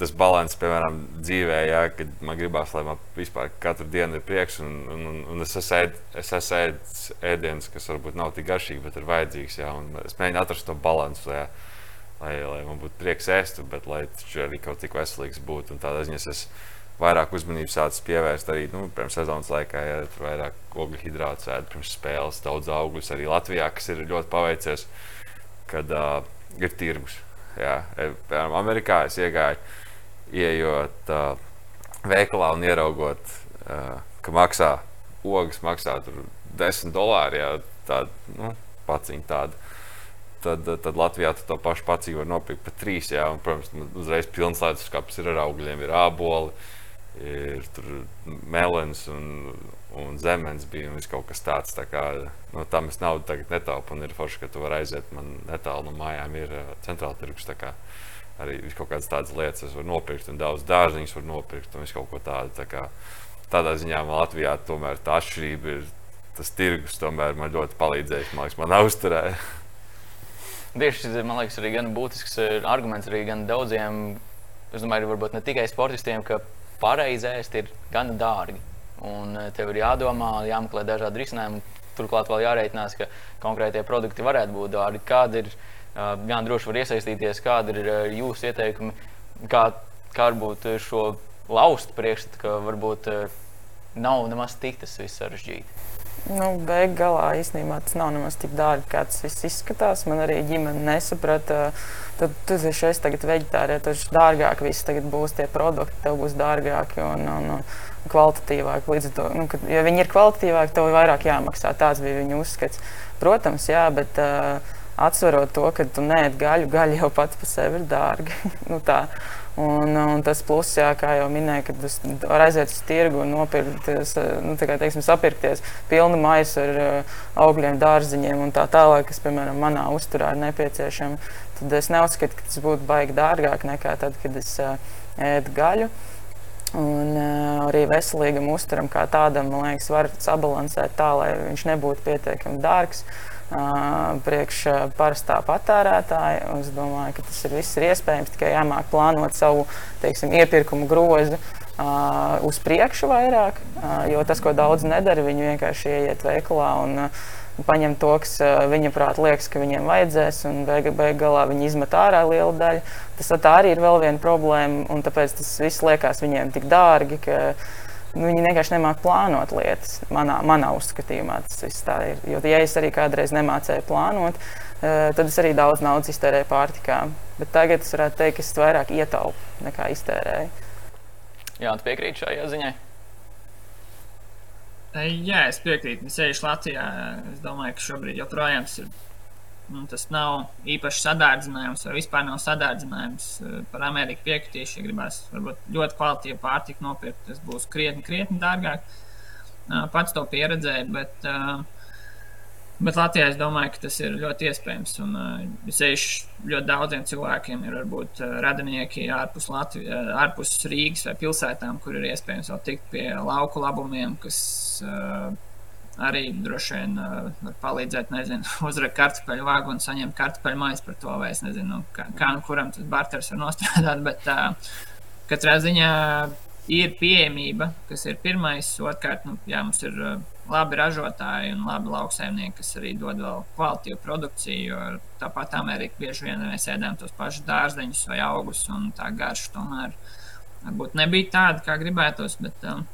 tas līdzsvars, piemēram, dzīvē, ja, kad man gribās, lai man vispār katru dienu ir prieks, un, un, un, un es ēdis ēdienas, kas varbūt nav tik garšīgi, bet ir vajadzīgs. Ja, es mēģinu atrast to līdzsvaru. Ja lai, lai man būtu prieks ēst, bet lai viņš arī kaut cik veselīgs būtu. Tādā ziņā es vairāk uzmanības sācis pievērst arī nu, pirms sezonas laikā, ja tur vairāk ogļu hidrātu sēdi pirms spēles, daudz augļus arī Latvijā, kas ir ļoti paveicies, kad uh, ir tirgus. Jā, e, piemēram, Amerikā es iegāju, ieejot uh, veikalā un ieraugot, uh, ka maksā ogas maksā 10 dolāri, jā, tāda nu, paciņa tāda tad, tad Latvijā to pašu pacīju var nopirkt par trīs. Jā, un, protams, uzreiz pilns ledus skats ir ar augļiem, ir āboli, ir melns un, un zemens bija un kaut kas tāds. Tā kā, no tā mēs naudu tagad netaupām. Ir forši, ka tu vari aiziet man netālu no mājām, ir centrāla tirgus. Arī kaut kādas tādas lietas es varu nopirkt, un daudz dārziņus var nopirkt, un visu kaut ko tādu. Tā kā, tādā ziņā man Latvijā tomēr tā atšķirība ir. Tas tirgus tomēr man ļoti palīdzējis, man liekas, man uzturē. Tieši tas man liekas, arī gan būtisks eh, arguments arī gan daudziem, es domāju, varbūt ne tikai sportistiem, ka pareizi ēst ir gan dārgi. Un eh, tev ir jādomā, jāmeklē dažādi risinājumi. Turklāt vēl jārēķinās, ka konkrētie produkti varētu būt dārgi. Kāda ir, eh, droši var iesaistīties, kāda ir jūsu ieteikumi, kā, kā varbūt šo laustu priekšstatu, ka varbūt nav nemaz tik tas viss sarežģīti. Nu, Beig galā īstenībā tas nav nemaz tik dārgi, kā tas viss izskatās. Man arī ģimene nesaprata. Tad tu esi šeit tagad veģetārija, tad dārgāk viss tagad būs tie produkti, tev būs dārgāki un, un, un kvalitatīvāki. Līdz ar to, nu, kad, ja viņi ir kvalitatīvāki, tev ir vairāk jāmaksā. Tāds bija viņa uzskats. Protams, jā, bet uh, atsverot to, ka tu neēd gaļu, gaļa jau pats par sevi ir dārga. nu, tā. Un, un tas pluss, jā, kā jau minēju, kad tas var aiziet uz tirgu un nopirkties, nu, kā, teiksim, sapirkties pilnu maisu ar uh, augļiem, dārziņiem un tā tālāk, kas, piemēram, manā uzturā ir nepieciešama. Tad es neuzskatu, ka tas būtu baigi dārgāk nekā tad, kad es uh, ēdu gaļu. Un uh, arī veselīgam uzturam kā tādam, man liekas, var sabalansēt tā, lai viņš nebūtu pietiekami dārgs. Uh, priekš parastā patērētāja. Es domāju, ka tas ir viss ir iespējams, tikai jāmāk plānot savu teiksim, iepirkumu grozu. Uh, uz priekšu vairāk, uh, jo tas, ko daudz nedara, viņi vienkārši ieiet veikalā un uh, paņem to, kas viņa prāt liekas, ka viņiem vajadzēs, un beig beigās viņi izmet ārā lielu daļu. Tas arī ir vēl viena problēma, un tāpēc tas viss liekas viņiem tik dārgi. Ka, viņi vienkārši nemāķi plānot lietas. Manā, manā uzskatījumā tas viss tā ir. Jo, ja es arī kādreiz nemācīju plānot, eh, tad es arī daudz naudas iztērēju pārtikā. Bet tagad es varētu teikt, ka es vairāk ietaupu nekā iztērēju. Jā, tu piekrīti šajā ziņā? Jā, es piekrītu. Es eju Latvijā. Es domāju, ka šobrīd joprojām tas ir Nu, tas nav īpaši sadārdzinājums, vai vispār nav sadārdzinājums. Eh, par Ameriku piekritīšu, ja gribēs varbūt ļoti kvalitīvu pārtiku nopirkt, tas būs krietni, krietni dārgāk. Eh, pats to pieredzēju, bet, eh, bet Latvijā es domāju, ka tas ir ļoti iespējams. Un es eju ļoti daudziem cilvēkiem, ir varbūt radinieki ārpus, Latvijas, ārpus Rīgas vai pilsētām, kur ir iespējams vēl tikt pie lauku labumiem, kas arī droši vien uh, var palīdzēt, nezinu, uzrakt kartupeļu vāgu un saņemt kartupeļu maizi par to, vai es nezinu, nu, kā, kā nu kuram tas barteris var nostrādāt. Bet uh, katrā ziņā ir pieejamība, kas ir pirmais. Otrkārt, nu, jā, mums ir uh, labi ražotāji un labi lauksaimnieki, kas arī dod vēl kvalitīvu produkciju. Tāpat Amerikā bieži vien mēs ēdām tos pašus dārzeņus vai augus, un tā garša tomēr varbūt nebija tāda, kā gribētos. Bet, um,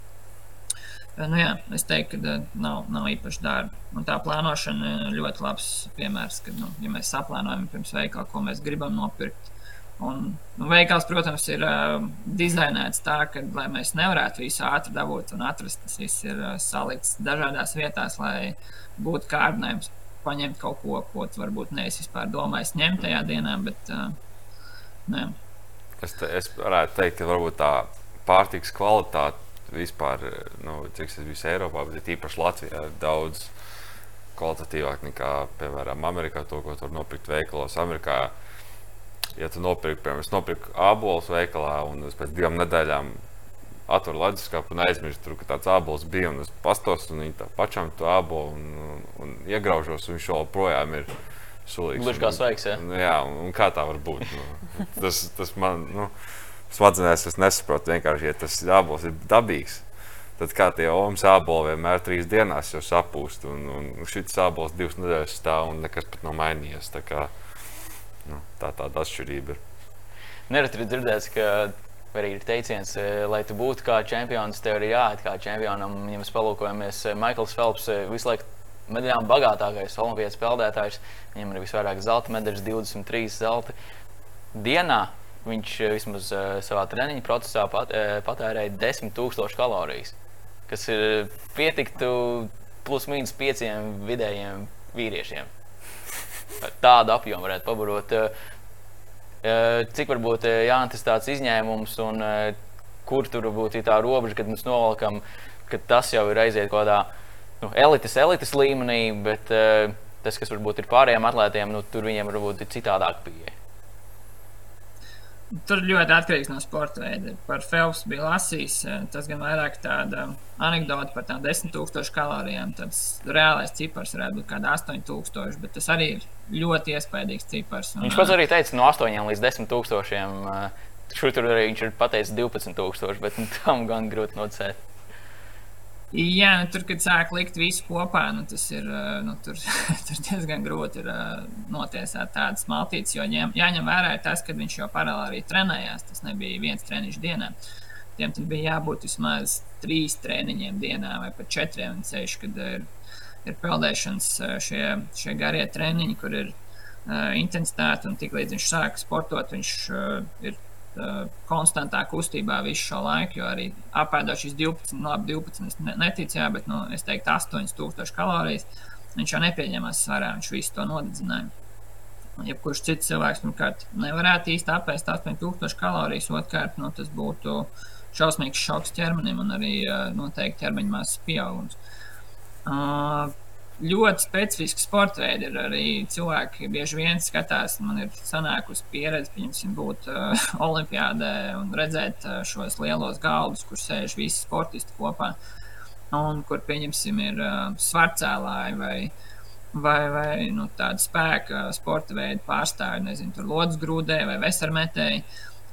Nu, jā, es teiktu, ka nav, nav īpaši dārgi. Un tā plānošana ir ļoti labs piemērs, kad, nu, ja mēs saplānojam pirms veikala, ko mēs gribam nopirkt. Un, nu, veikals, protams, ir uh, dizainēts tā, ka, mēs nevarētu visu ātri dabūt un atrast, tas viss ir uh, salikts dažādās vietās, lai būtu kārdinājums paņemt kaut ko, ko varbūt neesi vispār domājis ņemt tajā dienā. Bet, uh, ne. es, te, es varētu teikt, ka varbūt tā pārtiks kvalitāte vispār, nu, cik tas visā Eiropā, bet īpaši Latvijā ir daudz kvalitatīvāk nekā, piemēram, Amerikā, to, ko tur nopirkt veikalos. Amerikā, ja tu nopirki, piemēram, es nopirku ābolus veikalā un pēc divām nedēļām atveru leduskapu un aizmirsu, tur, ka tāds ābols bija. Un es pastos un viņi tā pašam to ābolu un, un, un iegraužos, un viņš joprojām ir sulīgs. Gluži kā sveiks, ja? Un, jā, un, un kā tā var būt? Nu, tas, tas man. Nu, smadzenēs es nesaprotu. Vienkārši, ja tas ābols ir dabīgs, tad kā tie omas āboli vienmēr trīs dienās jau sapūst. Un, un šis ābols divas nedēļas stāv un nekas pat nav mainījies. Tā, kā, nu, tā tāda atšķirība ir. Nereti ir dzirdēts, ka arī ir teiciens, e, lai tu būtu kā čempions, tev ir jāiet kā čempionam. Ja mēs palūkojamies, e, Maikls Felps e, visu laiku medaļām bagātākais olimpijas peldētājs. Viņam ir visvairāk zelta medaļas, 23 zelta dienā viņš eh, vismaz uh, savā treniņa procesā pat, uh, patērēja 10,000 kalorijas, kas ir pietiktu plus mīnus pieciem vidējiem vīriešiem. Tādu apjomu varētu pabarot. Cik varbūt Jānis tāds izņēmums un kur tur būtu tā robeža, kad mēs novalkam, ka tas jau ir aiziet kaut kādā nu, elites, elites līmenī, bet tas, kas varbūt ir pārējiem atlētiem, nu, tur viņiem varbūt ir citādāk pieeja. Tur ļoti atkarīgs no sporta veida. Par Felps bija lasījis. Eh, tas gan vairāk tāda anekdote par tām 10,000 kalorijām. Tāds reālais cipars varētu būt kaut kāda 8,000, bet tas arī ir ļoti iespaidīgs cipars. Un, viņš pats arī teica, no 8 līdz 10,000. Šur tur arī viņš ir pateicis 12,000, bet nu, tam gan grūti nocēt. Jā, nu, tur, kad sāk likt visu kopā, nu, tas ir nu, tur, tur diezgan grūti ir, notiesāt tādas maltītes. Jo ņem, jāņem vērā tas, ka viņš jau paralēli arī trenējās. Tas nebija viens treniņš dienā. tiem bija jābūt vismaz trīs treniņiem dienā vai pat četriem. Ceļš, kad ir, ir peldēšanas šie, šie garie treniņi, kur ir uh, intensitāte un tik līdz viņš sāk sportot, viņš uh, ir konstantā kustībā visu šo laiku, jo arī apēdot šīs 12, nu, labi, 12 es neticu, jā, bet nu, es teiktu 8000 kalorijas. Viņš jau nepieņemās svarā, viņš visu to nodedzināja. Jebkurš cits cilvēks, pirmkārt, nevarētu īsti apēst 8000 kalorijas, otrkārt, nu, tas būtu šausmīgs šoks ķermenim un arī noteikti ķermeņa masas pieaugums. Uh, ļoti specifiski sporta veidi ir arī cilvēki. Bieži vien skatās, man ir sanākusi pieredze, pieņemsim, būt uh, olimpiādē un redzēt uh, šos lielos galdus, kur sēž visi sportisti kopā. Un kur, pieņemsim, ir uh, svarcēlāji vai uh, vai, vai nu, tāda spēka sporta veida pārstāvji, nezinu, tur lodes grūdē vai vesarmetēji.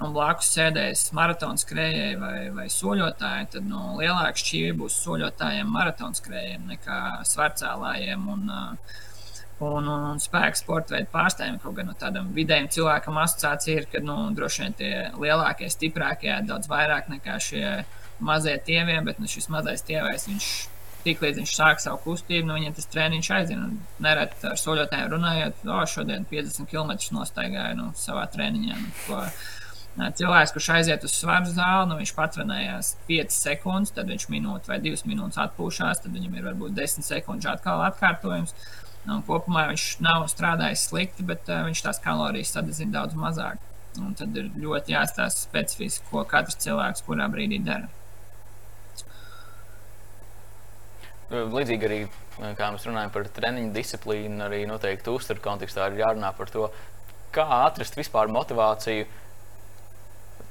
Un blakus sēdēs maratona skrejēji vai, vai soļotāji, tad nu, lielāka šķīve būs soļotājiem, maratona skrejējiem nekā svarcēlājiem un, un, un, un spēka sporta veidu pārstāvjiem. Kaut gan no tādam vidējam cilvēkam asociācija ir, ka nu, droši vien tie lielākie, stiprākie daudz vairāk nekā šie mazie tievie, bet nu, šis mazais tievais viņš tiklīdz viņš sāk savu kustību, nu, viņam tas treniņš aizina. Nereti ar soļotājiem runājot, o, šodien 50 km nostaigāju nu, savā treniņā. Nu, ko, Cilvēks, kurš aiziet uz svaru zāli, nu, viņš patrenējās 5 sekundes, tad viņš minūti vai 2 minūtes atpūšās, tad viņam ir varbūt 10 sekundes atkal atkārtojums. Un kopumā viņš nav strādājis slikti, bet uh, viņš tās kalorijas sadedzina daudz mazāk. Un tad ir ļoti jāstāsta specifiski, ko katrs cilvēks kurā brīdī dara. Līdzīgi arī, kā mēs runājam par treniņu disciplīnu, arī noteikti uzturu kontekstā ir jārunā par to, kā atrast vispār motivāciju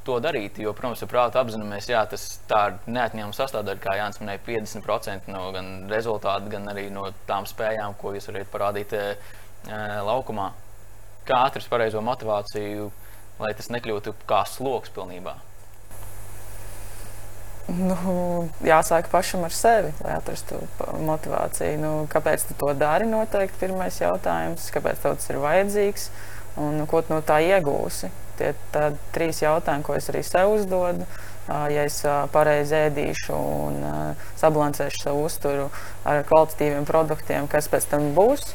to darīt. Jo, protams, ar prātu apzināmies, ka tas ir neatņemama sastāvdaļa, kā Jānis minēja, 50% no gan rezultātu, gan arī no tām spējām, ko jūs varat parādīt e, laukumā. Kā atrast pareizo motivāciju, lai tas nekļūtu kā sloks pilnībā? Nu, jāsāk pašam ar sevi, lai atrastu motivāciju. Nu, kāpēc tu to dari? Noteikti pirmais jautājums. Kāpēc tev tas ir vajadzīgs un ko tu no tā iegūsi? Tie ir trīs jautājumi, ko es arī sev uzdodu. Ja es pareizi ēdīšu un sabalansēšu savu uzturu ar kvalitatīviem produktiem, kas pēc tam būs,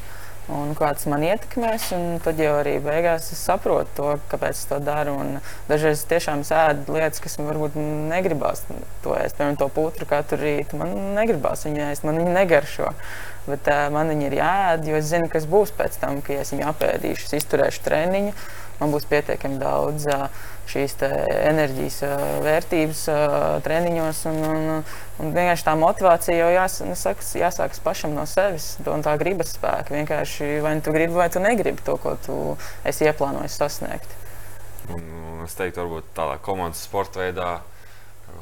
un kā tas man ietekmēs. Tad jau arī beigās es saprotu to, kāpēc es to daru. Un dažreiz tiešām ēdu lietas, kas man varbūt negribās to ēst. Piemēram, to putru katru rītu man negribās viņu ēst, man viņa negaršo. Bet uh, man viņa ir jāēd, jo es zinu, kas būs pēc tam, kad es viņu apēdīšu, izturēšu treniņu. Man būs pietiekami daudz šīs enerģijas vērtības treniņos. Un, un, un vienkārši tā motivācija jau jās, nesaks, nu, jāsākas pašam no sevis. Un tā gribas spēka. Vienkārši vai nu tu gribi, vai tu negribi to, ko tu esi ieplānojis sasniegt. Un, es teiktu, varbūt tādā komandas sporta veidā,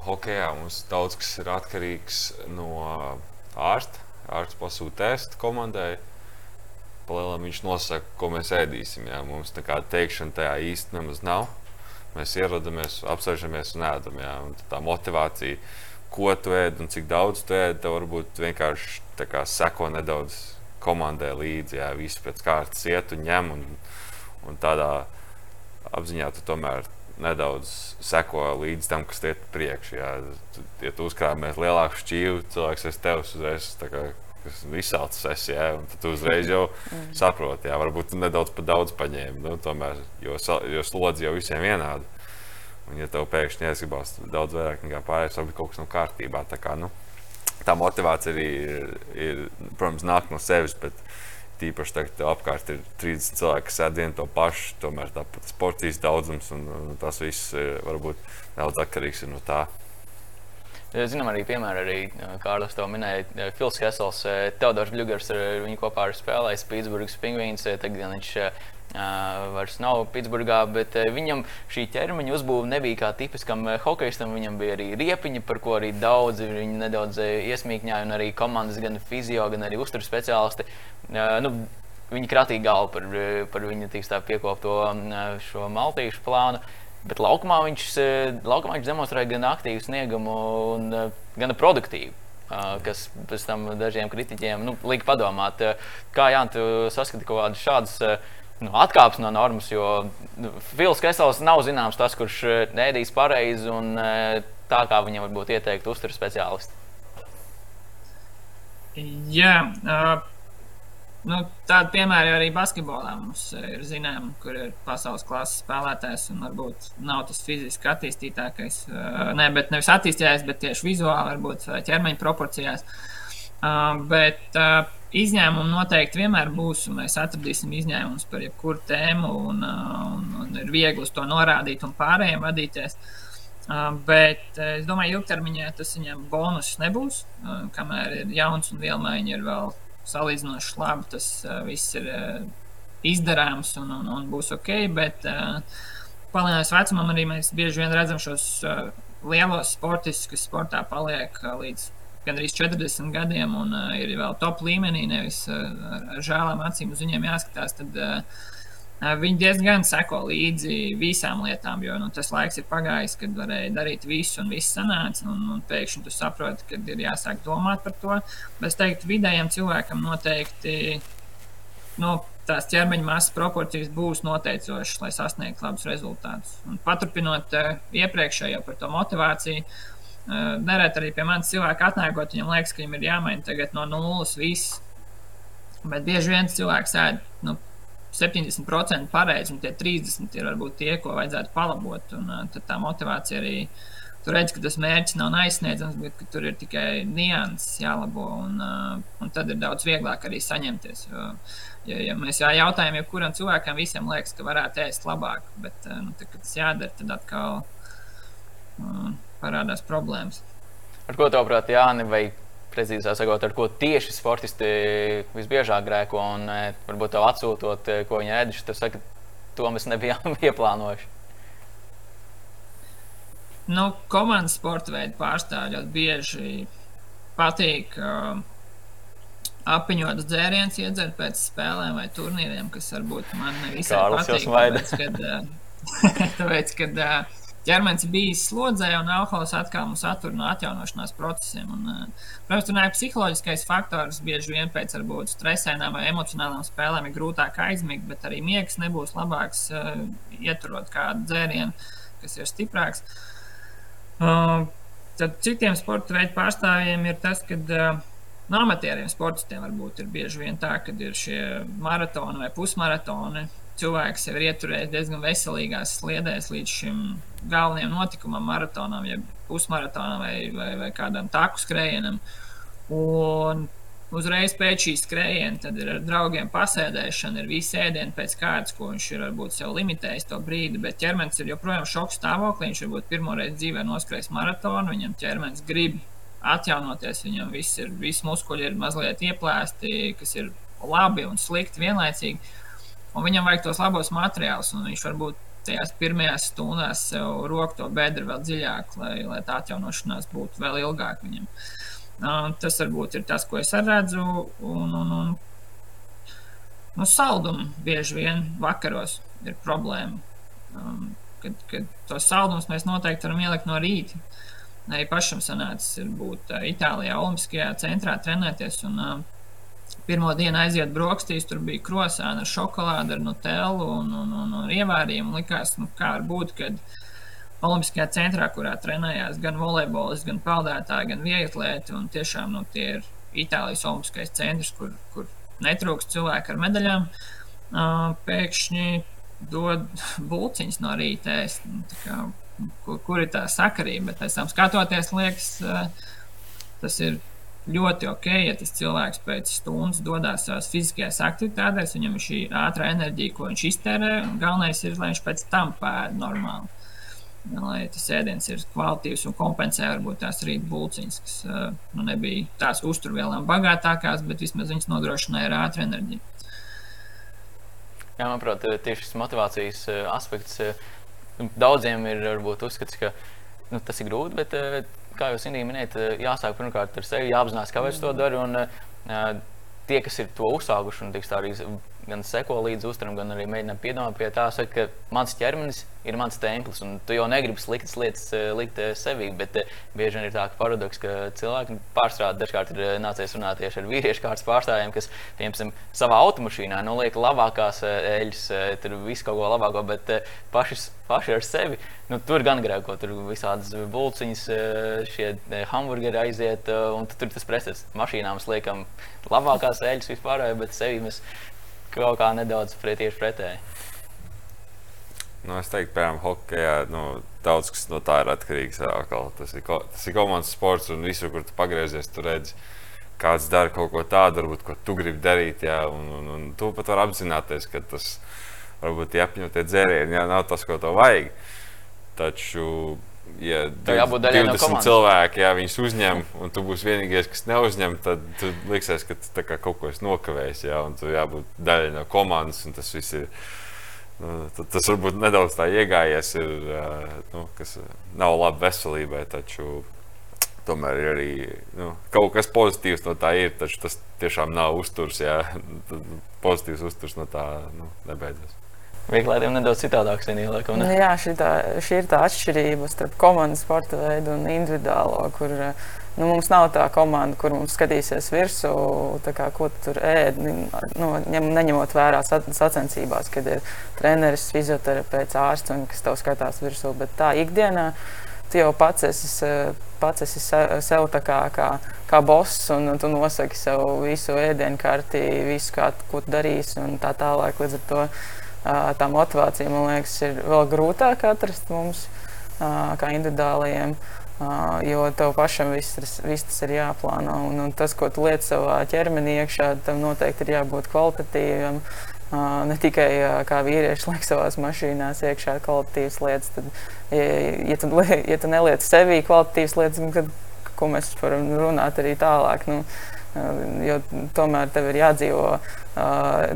hokeja mums daudz kas ir atkarīgs no ārsta. Ārsts pasūta testu komandai. Palielam viņš nosaka, ko mēs ēdīsim. Jā. Mums nekāda teikšana tajā īsti nemaz nav. Mēs ierodamies, apsēžamies un ēdam. Jā, un tā motivācija, ko tu ēd un cik daudz tu ēd, tev varbūt vienkārši kā, seko nedaudz komandai līdzi. Jā, viss pēc kārtas iet un ņem. Un, un tādā apziņā tu tomēr nedaudz seko līdz tam, kas iet priekšā. Ja tu uzkrājies lielāku šķīvi, cilvēks aiz tevis uzreiz kas izsalcis esi, ja, un tu uzreiz jau mm. saproti, ja varbūt nedaudz pa daudz paņēmi, nu, tomēr, jo, jo slodzi jau visiem vienādi. Un, ja tev pēkšņi jāsgribās daudz vairāk nekā pārējais, tad kaut kas nav kārtībā. Tā, kā, nu, tā motivācija arī ir, ir, protams, nāk no sevis. Bet, Tīpaši tagad, kad apkārt ir 30 cilvēki, kas ēd vienu to pašu, tomēr tāpat sportīs daudzums, un, un tas viss ir varbūt nedaudz atkarīgs no tā. Zinām, arī piemēram, arī Kārlis to minēja. Fils Hesels, Teodors Bļūgers, viņu kopā ar spēlējis Pitsburgas pingvīns. Tagad viņš uh, vairs nav Pitsburgā, bet uh, viņam šī ķermeņa uzbūve nebija kā tipiskam uh, hokeistam. Viņam bija arī riepiņa, par ko arī daudzi viņu nedaudz iesmīkņāja, un arī komandas, gan fizio, gan arī uzturu speciālisti. Nu, Viņi kratīja galvu par, par viņu piekopto šo maltīšu plānu. Bet laukumā viņš, eh, laukumā viņš demonstrēja gan aktīvu sniegumu, eh, gan produktīvu. Eh, kas pēc tam dažiem kritiķiem nu, lika padomāt, kā Jānis, tu saskati kaut kādas šādas nu, atkāpes no normas. Jo nu, Fils Kesels nav zināms tas, kurš ēdīs pareizi un tā, kā viņam varbūt ieteikt uzturu speciālisti? Jā, uh, nu, tāda piemēra arī basketbolā mums ir zināma, kur ir pasaules klases spēlētājs un varbūt nav tas fiziski attīstītākais. Uh, ne, bet nevis attīstītājs, bet tieši vizuāli, varbūt ķermeņa proporcijās. Bet izņēmumi noteikti vienmēr būs, un mēs atradīsim izņēmumus par jebkuru tēmu, un, un, un ir viegli uz to norādīt un pārējiem vadīties. Bet es domāju, ka ilgtermiņā tas viņam bonus nebūs. Kamēr ir jauns un vielmaiņa ir vēl salīdzinoši labi, tas viss ir izdarāms un, un, un būs ok. Bet palielinājums vecumam arī mēs bieži vien redzam šos lielos sportistus, kas sportā paliek līdz gandrīz 40 gadiem un ir vēl top līmenī, nevis ar žēlām acīm uz viņiem jāskatās. Tad, Viņi diezgan seko līdzi visām lietām, jo nu, tas laiks ir pagājis, kad varēja darīt visu, un viss sanāca. Un, un pēkšņi tu saproti, ka ir jāsāk domāt par to. Bet es teiktu, vidējam cilvēkam noteikti nu, tās ķermeņa masas proporcijas būs noteicošas, lai sasniegtu labus rezultātus. Un paturpinot iepriekšējo par to motivāciju, nereti arī pie manis cilvēki atnākot, viņam liekas, ka viņam ir jāmaina tagad no nulles viss. Bet bieži vien cilvēks ēd nu, 70% pareizi, un tie 30% ir varbūt tie, ko vajadzētu palabot. Un, tad tā motivācija arī tur redz, ka tas mērķis nav aizsniedzams, bet tur ir tikai nianses jālabo. Un, un tad ir daudz vieglāk arī saņemties. Jo, ja, ja mēs jā, jautājam, jebkuram cilvēkam, visiem liekas, ka varētu ēst labāk, bet nu, tad, kad tas jādara, tad atkal uh, parādās problēmas. Ar ko tavuprāt, Jāni, vai precīzāk sakot, ar ko tieši sportisti visbiežāk grēko, un e, varbūt tev atsūtot, e, ko viņi ēduši, tu saki, to mēs nebijām ieplānojuši. Nu, komandas sporta veidu pārstāvji ļoti bieži patīk uh, apiņotas dzērienus iedzert pēc spēlēm vai turnīriem, kas varbūt man nevisai patīk. Tāpēc, kad, uh, tāpēc, kad uh, ķermenis bijis slodzē, un alkohols atkal mums attur no atjaunošanās procesiem. Un, eh, protams, tur ir psiholoģiskais faktors. Bieži vien pēc varbūt stresainām vai emocionālām spēlēm ir grūtāk aizmigt, bet arī miegs nebūs labāks, uh, ieturot kādu dzērienu, kas ir stiprāks. Uh, tad citiem sporta veidu pārstāvjiem ir tas, ka no amatieriem sportistiem varbūt ir bieži vien tā, ka ir šie maratoni vai pusmaratoni cilvēks jau ir ieturējis diezgan veselīgās sliedēs līdz šim galvenajam notikumam, maratonam, jeb pusmaratonam vai, vai, vai kādam taku skrējienam. Un uzreiz pēc šīs skrējiena, tad ir ar draugiem pasēdēšana, ir visi ēdieni pēc kārtas, ko viņš ir varbūt sev limitējis to brīdi, bet ķermenis ir joprojām šoks stāvoklī. Viņš varbūt pirmo reizi dzīvē noskrējis maratonu, viņam ķermenis grib atjaunoties, viņam viss ir, visi muskuļi ir mazliet ieplēsti, kas ir labi un slikti vienlaicīgi un viņam vajag tos labos materiālus, un viņš varbūt tajās pirmajās stundās sev roku to bedru vēl dziļāk, lai, lai tā atjaunošanās būtu vēl ilgāk viņam. Tas varbūt ir tas, ko es redzu. Un, un, un, nu, saldumu bieži vien vakaros ir problēma. Um, kad, kad tos saldumus mēs noteikti varam ielikt no rīta. Arī pašam sanācis būt Itālijā, Olimpiskajā centrā trenēties. Un, uh, Pirmā diena aiziet brokastīs, tur bija krosāna ar šokolādi, ar nutellu un, un, un, un ievārījumu. Likās, nu, kā var būt, kad Olimpiskajā centrā, kurā trenējās gan volejbolisti, gan peldētāji, gan vieglatlēti, un tiešām nu, tie ir Itālijas Olimpiskais centrs, kur, kur netrūkst cilvēku ar medaļām, pēkšņi dod bulciņas no rīta. Nu, kur, kur ir tā sakarība? Bet pēc tam skatoties, liekas, tas ir ļoti ok, ja tas cilvēks pēc stundas dodas savās fiziskajās aktivitātēs, viņam ir šī ātrā enerģija, ko viņš iztērē. Galvenais ir, lai viņš pēc tam pēda normāli. Lai tas ēdiens ir kvalitīvs un kompensē varbūt tās rīta būciņas, kas nu, nebija tās uzturvielām bagātākās, bet vismaz viņas nodrošināja ar ātru enerģiju. Jā, manuprāt, tieši šis motivācijas aspekts daudziem ir varbūt uzskats, ka nu, tas ir grūti, bet kā jūs minējāt, eh, jāsāk pirmkārt ar sevi, jāapzinās, kāpēc to dara. Un, uh, tie, kas ir to uzsākuši un tiks, arī gan seko līdzi uzturam, gan arī mēģinām piedomāt pie tā, ka mans ķermenis ir mans templis. Tu jau negribi sliktas lietas eh, likt eh, sevī, bet eh, bieži vien ir tā paradoks, ka cilvēki pārstrādā dažkārt ir nācies runāt tieši ar vīriešu kārtas pārstāvjiem, kas, piemēram, savā automašīnā noliek labākās eļļas, tur visu kaut ko labāko, bet paši, paši ar sevi. Nu, tur gan grēko, tur visādas bulciņas, šie hamburgeri aiziet, un tur tas presets mašīnām liekam labākās eļļas vispār, bet sevi mēs kaut kā nedaudz pret, tieši pretēji. Nu, es teiktu, piemēram, hokeja nu, daudz kas no tā ir atkarīgs. Atkal. Tas ir, tas ir komandas sports, un visur, kur tu pagriezies, tu redzi, kāds dara kaut ko tādu, varbūt, ko tu gribi darīt. Jā, un, un, un tu pat vari apzināties, ka tas varbūt apņemtie dzērieni jā, nav tas, ko tev vajag. Taču, ja 20 no cilvēki jā, viņus uzņem, un tu būsi vienīgais, kas neuzņem, tad liksies, ka tu kaut ko esi nokavējis. Jā, un tu jābūt daļai no komandas, un tas viss ir Nu, tas varbūt nedaudz tā iegājies, ir, nu, kas nav labi veselībai, taču tomēr ir arī nu, kaut kas pozitīvs no tā. Ir, taču tas tiešām nav uzturs, ja pozitīvs uzturs no tā nu, nebeidzas. Vieglādiem nedaudz citādāks vienīgāk. Ne? Jā, šī, tā, šī ir tā atšķirība starp komandas sporta veidu un individuālo, kur Nu, mums nav tā komanda, kur mums skatīsies virsū, kā, ko tu tur ēd. Nu, ņem, neņemot vērā sacensībās, kad ir treneris, fizioterapeits, ārsts un kas tev skatās virsū. Bet tā ikdienā tu jau pats esi, pats esi sev kā, kā, kā boss un tu nosaki sev visu ēdienu karti, visu, kā, ko tu darīsi un tā tālāk. Līdz ar to tā motivācija, man liekas, ir vēl grūtāk atrast mums kā individuālajiem. Uh, jo tev pašam viss, viss tas ir jāplāno. Un, un tas, ko tu liec savā ķermenī iekšā, tam noteikti ir jābūt kvalitatīvam. Uh, ne tikai uh, kā vīrieši liek savā mašīnā iekšā kvalitatīvas lietas, tad, ja, ja, tu, ja tu neliec sevī kvalitatīvas lietas, tad ko mēs varam runāt arī tālāk. Nu, jo tomēr tev ir jādzīvo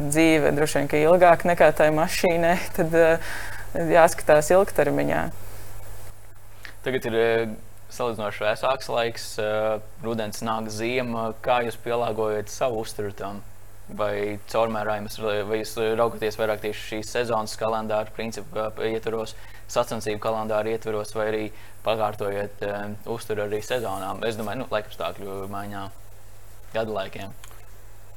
dzīve droši vien ilgāk nekā tai mašīnai, tad jāskatās ilgtermiņā. Tagad ir salīdzinoši vēsāks laiks, rudens nāk ziema. Kā jūs pielāgojat savu uzturu tam? Vai caurmērājumus, vai jūs raugaties vairāk tieši šīs sezonas kalendāra principu ietvaros, sacensību kalendāra ietvaros, vai arī pakārtojat uzturu arī sezonām? Es domāju, nu, laikapstākļu maiņā, gadu laikiem.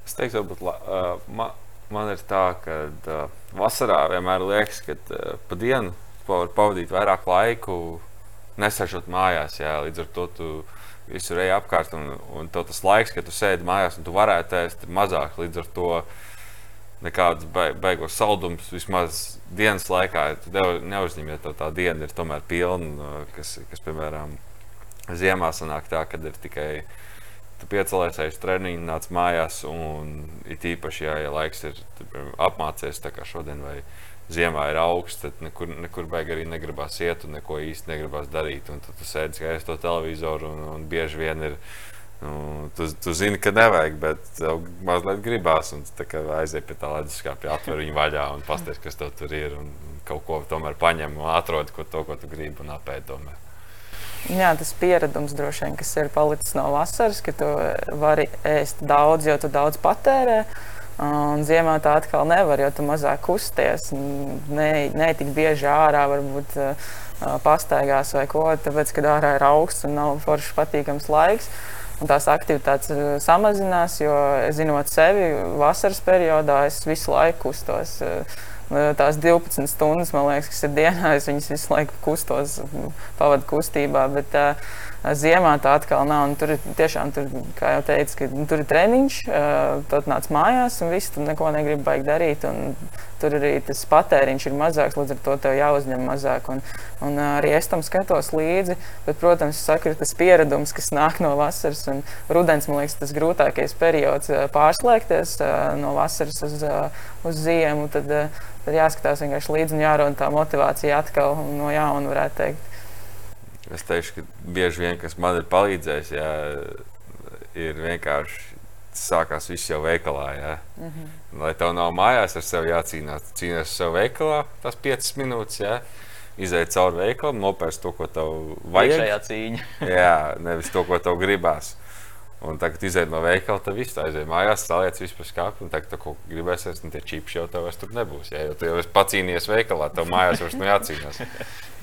Es teiktu, varbūt uh, ma, man ir tā, ka uh, vasarā vienmēr liekas, ka uh, pa dienu var pavadīt vairāk laiku nesēžot mājās. Jā, līdz ar to tu visur ej apkārt, un, un tas laiks, kad tu sēdi mājās, un tu varētu ēst, mazāk. Līdz ar to nekādas beigās saldumus vismaz dienas laikā neuzņem, ja tā diena ir tomēr pilna, kas, kas piemēram, ziemā sanāk tā, kad ir tikai tu piecēlies aiz treniņu, nāc mājās, un it īpaši, ja, ja laiks ir apmācies, tā kā šodien vai ziemā ir augsts, tad nekur, nekur baigi arī negribas iet un neko īsti negribas darīt. Un tad tu sēdi skaties to televizoru un, un bieži vien ir. Nu, tu, tu zini, ka nevajag, bet tev mazliet gribās. Un tu aiziet pie tā leduskapja, atver viņu vaļā un pasties, kas tev tur ir. Un kaut ko tomēr paņem un atrod ko, to, ko tu gribi un apēd tomēr. Jā, tas pieredums droši vien, kas ir palicis no vasaras, ka tu vari ēst daudz, jo tu daudz patērē. Un ziemā tā atkal nevar, jo tu mazāk kusties. Ne, ne tik bieži ārā varbūt uh, pastaigās vai ko, tāpēc, kad ārā ir augsts un nav foršs patīkams laiks. Un tās aktivitātes uh, samazinās, jo zinot sevi, vasaras periodā es visu laiku kustos. Uh, tās 12 stundas, man liekas, kas ir dienā, es viņas visu laiku kustos, pavadu kustībā. Bet, uh, Ziemā tā atkal nav. Tur ir tiešām, tur, kā jau teicu, ka, nu, tur ir treniņš, tad nāc mājās un viss, tur neko negribu baigt darīt. Tur arī tas patēriņš ir mazāks, līdz ar to tev jāuzņem mazāk. Un, un arī es tam skatos līdzi. Bet, protams, saku, ir tas pieredums, kas nāk no vasaras. Un rudens, man liekas, tas grūtākais periods pārslēgties no vasaras uz, uz ziemu. Tad, tad jāskatās vienkārši līdzi un jārod tā motivācija atkal no jauna, varētu teikt. Es teikšu, ka bieži vien, kas man ir palīdzējis, jā, ir vienkārši sākās viss jau veikalā. Jā. Mm -hmm. Lai tev nav mājās ar sevi jācīnās, cīnās ar sevi veikalā, tas 5 minūtes. Jā. Iziet cauri veikalam, nopērst to, ko tev vajag. Šajā cīņā. jā, nevis to, ko tev gribās. Un tagad, iziet no veikala, tad viss aiziet mājās, saliec visu pa skāpi. Un tagad, ko gribēsies, tad tie čips jau tev vairs tur nebūs. Jā, jo tu jau esi pacīnījies veikalā, tev mājās vairs nav jācīnās.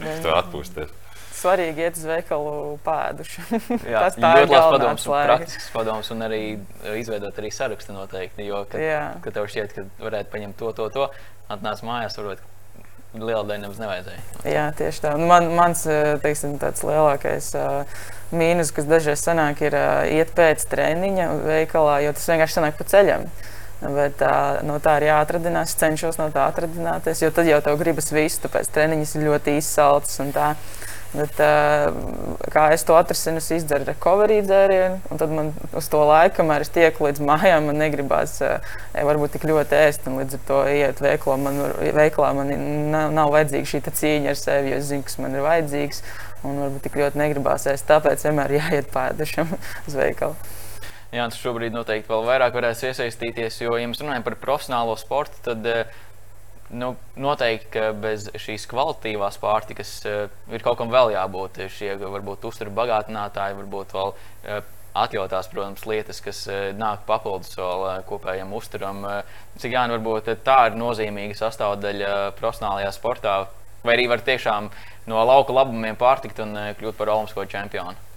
Tu atpūsties. Svarīgi iet uz veikalu pēduši. Jā, Tas tā ir ļoti padoms, un praktisks padoms, un arī izveidot arī sarakstu noteikti. Jo, kad, Jā. kad tev šķiet, ka varētu paņemt to, to, to, atnāc mājās, varbūt liela daļa nemaz nevajadzēja. Jā, tieši tā. Un Man, mans eh, teiksim, lielākais uh, mīnus, kas dažreiz sanāk, ir uh, iet pēc treniņa veikalā, jo tas vienkārši sanāk pa ceļam. Bet uh, no tā ir jāatradinās. Es cenšos no tā atradināties, jo tad jau tev gribas visu. Tāpēc treniņš ir ļoti izsalcis tā. Bet, uh, kā es to atrisinu, es izdzeru recovery dzērienu, un tad man uz to laiku, kamēr es tieku līdz mājām, man negribās uh, varbūt tik ļoti ēst. un Līdz ar to iet veiklā, man, veiklā man nav, nav vajadzīga šī cīņa ar sevi, jo es zinu, kas man ir vajadzīgs. Un varbūt tik ļoti negribās ēst. Tāpēc vienmēr jāiet pēdušam uz veikalu. Jā, tas šobrīd noteikti vēl vairāk varēs iesaistīties, jo, ja mēs runājam par profesionālo sportu, tad eh, nu, noteikti ka bez šīs kvalitatīvās pārtikas eh, ir kaut kam vēl jābūt. Šie varbūt uzturu bagātinātāji, varbūt vēl eh, atļautās, protams, lietas, kas eh, nāk papildus vēl eh, kopējam uzturam. Eh, Cik jā, nu, varbūt tā ir nozīmīga sastāvdaļa eh, profesionālajā sportā, vai arī var tiešām no lauka labumiem pārtikt un eh, kļūt par olimpisko čempionu.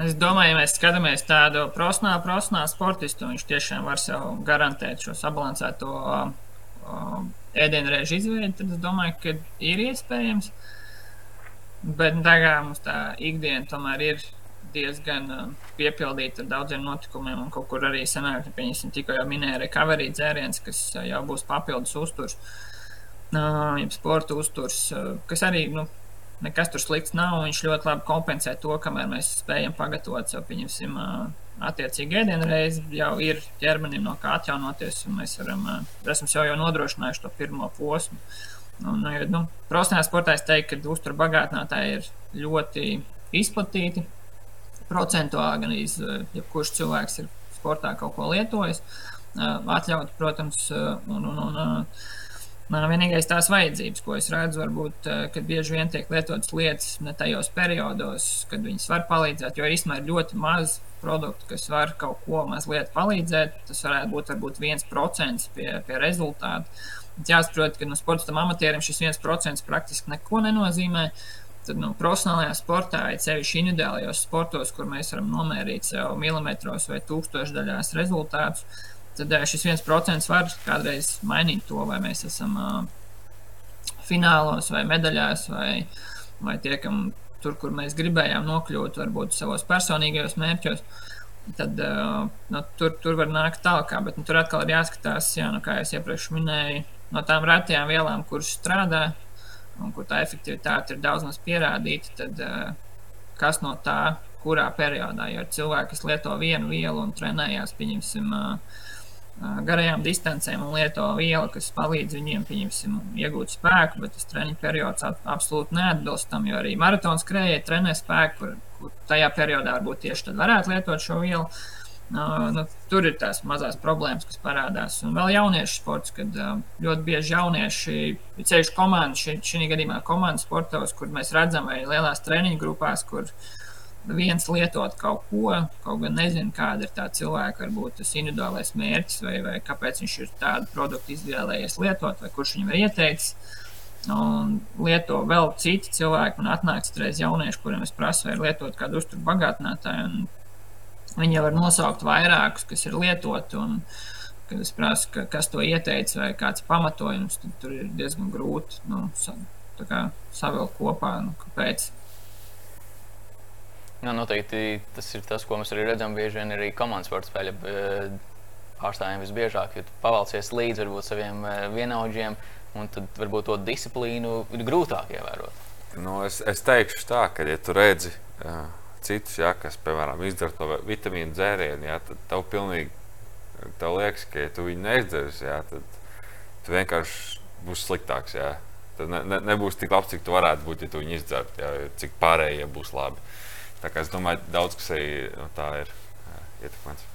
Es domāju, ja mēs skatāmies tādu profesionālu, profesionālu sportistu, viņš tiešām var sev garantēt šo sabalansēto uh, ēdienreizu izveidi, tad es domāju, ka ir iespējams. Bet tā kā mums tā ikdiena tomēr ir diezgan uh, piepildīta ar daudziem notikumiem, un kaut kur arī sanāk, ka, pieņemsim, tikko jau minēja recovery dzēriens, kas uh, jau būs papildus uzturs, uh, sporta uzturs, uh, kas arī, nu, nekas tur slikts nav. Viņš ļoti labi kompensē to, kamēr mēs spējam pagatavot sev, pieņemsim, attiecīgi ēdienu reizi. Jau ir ķermenim no kā atjaunoties, un mēs varam, esam sev jau nodrošinājuši to pirmo posmu. Un, ā, nu, Profesionālā sportā es teiktu, ka uzturu bagātinātāji ir ļoti izplatīti. Procentuāli gan iz, ā, jebkurš cilvēks ir sportā kaut ko lietojis. Atļaut, protams, un, un, un, Man vienīgais tās vajadzības, ko es redzu, varbūt, eh, kad bieži vien tiek lietotas lietas ne tajos periodos, kad viņas var palīdzēt, jo īstenībā ir ļoti maz produktu, kas var kaut ko mazliet palīdzēt. Tas varētu būt varbūt 1% pie, pie rezultātu. Bet jāsaprot, ka no sporta amatieriem šis 1% praktiski neko nenozīmē. Tad no profesionālajā sportā, ja sevišķi individuālajos sportos, kur mēs varam nomērīt sev milimetros vai tūkstošdaļās rezultātus, tad šis viens procents var kādreiz mainīt to, vai mēs esam finālos vai medaļās, vai, vai tiekam tur, kur mēs gribējām nokļūt, varbūt savos personīgajos mērķos. Tad nu, tur, tur var nākt tālāk, bet nu, tur atkal ir jāskatās, jā, nu, kā jau iepriekš minēju, no tām retajām vielām, kuras strādā un kur tā efektivitāte ir daudz maz pierādīta, tad kas no tā, kurā periodā, jo cilvēki, kas lieto vienu vielu un trenējās, pieņemsim, uh, garajām distancēm un lieto vielu, kas palīdz viņiem iegūt spēku, bet tas treniņu periods absolūti neatbilst tam, jo arī maratona skrejēji trenē spēku, kur, kur tajā periodā varbūt tieši tad varētu lietot šo vielu. Uh, nu, tur ir tās mazās problēmas, kas parādās. Un vēl jauniešu sports, kad uh, ļoti bieži jaunieši, ceļš komandas, šī, šī gadījumā komandas sportos, kur mēs redzam, vai lielās treniņu grupās, kur viens lietot kaut ko, kaut gan nezinu, kāda ir tā cilvēka, varbūt tas individuālais mērķis, vai, vai kāpēc viņš ir tādu produktu izvēlējies lietot, vai kurš viņam ir ieteicis. Un lieto vēl citi cilvēki, un atnāk citreiz jaunieši, kuriem es prasu, vai lietot kādu uzturu bagātinātāju. Viņi jau var nosaukt vairākus, kas ir lietoti, un kad es prasu, ka, kas to ieteica, vai kāds pamatojums, tad tur ir diezgan grūti nu, sa, savilkt kopā, nu, kāpēc. Jā, noteikti tas ir tas, ko mēs arī redzam bieži vien arī komandas spēļu eh, pārstāvjiem visbiežāk. Jo pavalcies līdzi varbūt saviem eh, vienaudžiem, un tad varbūt to disciplīnu ir grūtāk ievērot. Nu, es, es teikšu tā, ka, ja tu redzi uh, citus, ja, kas, piemēram, izdara to vitamīnu dzērienu, ja, tad tev pilnīgi tev liekas, ka, ja tu viņu neizdarīsi, ja, tad tu vienkārši būsi sliktāks. Ja. Tad ne, ne, nebūs tik labs, cik tu varētu būt, ja tu viņu izdzertu, ja, cik pārējie būs labi. Es domāju, daudz kas arī no tā ir jā, ietekmēts.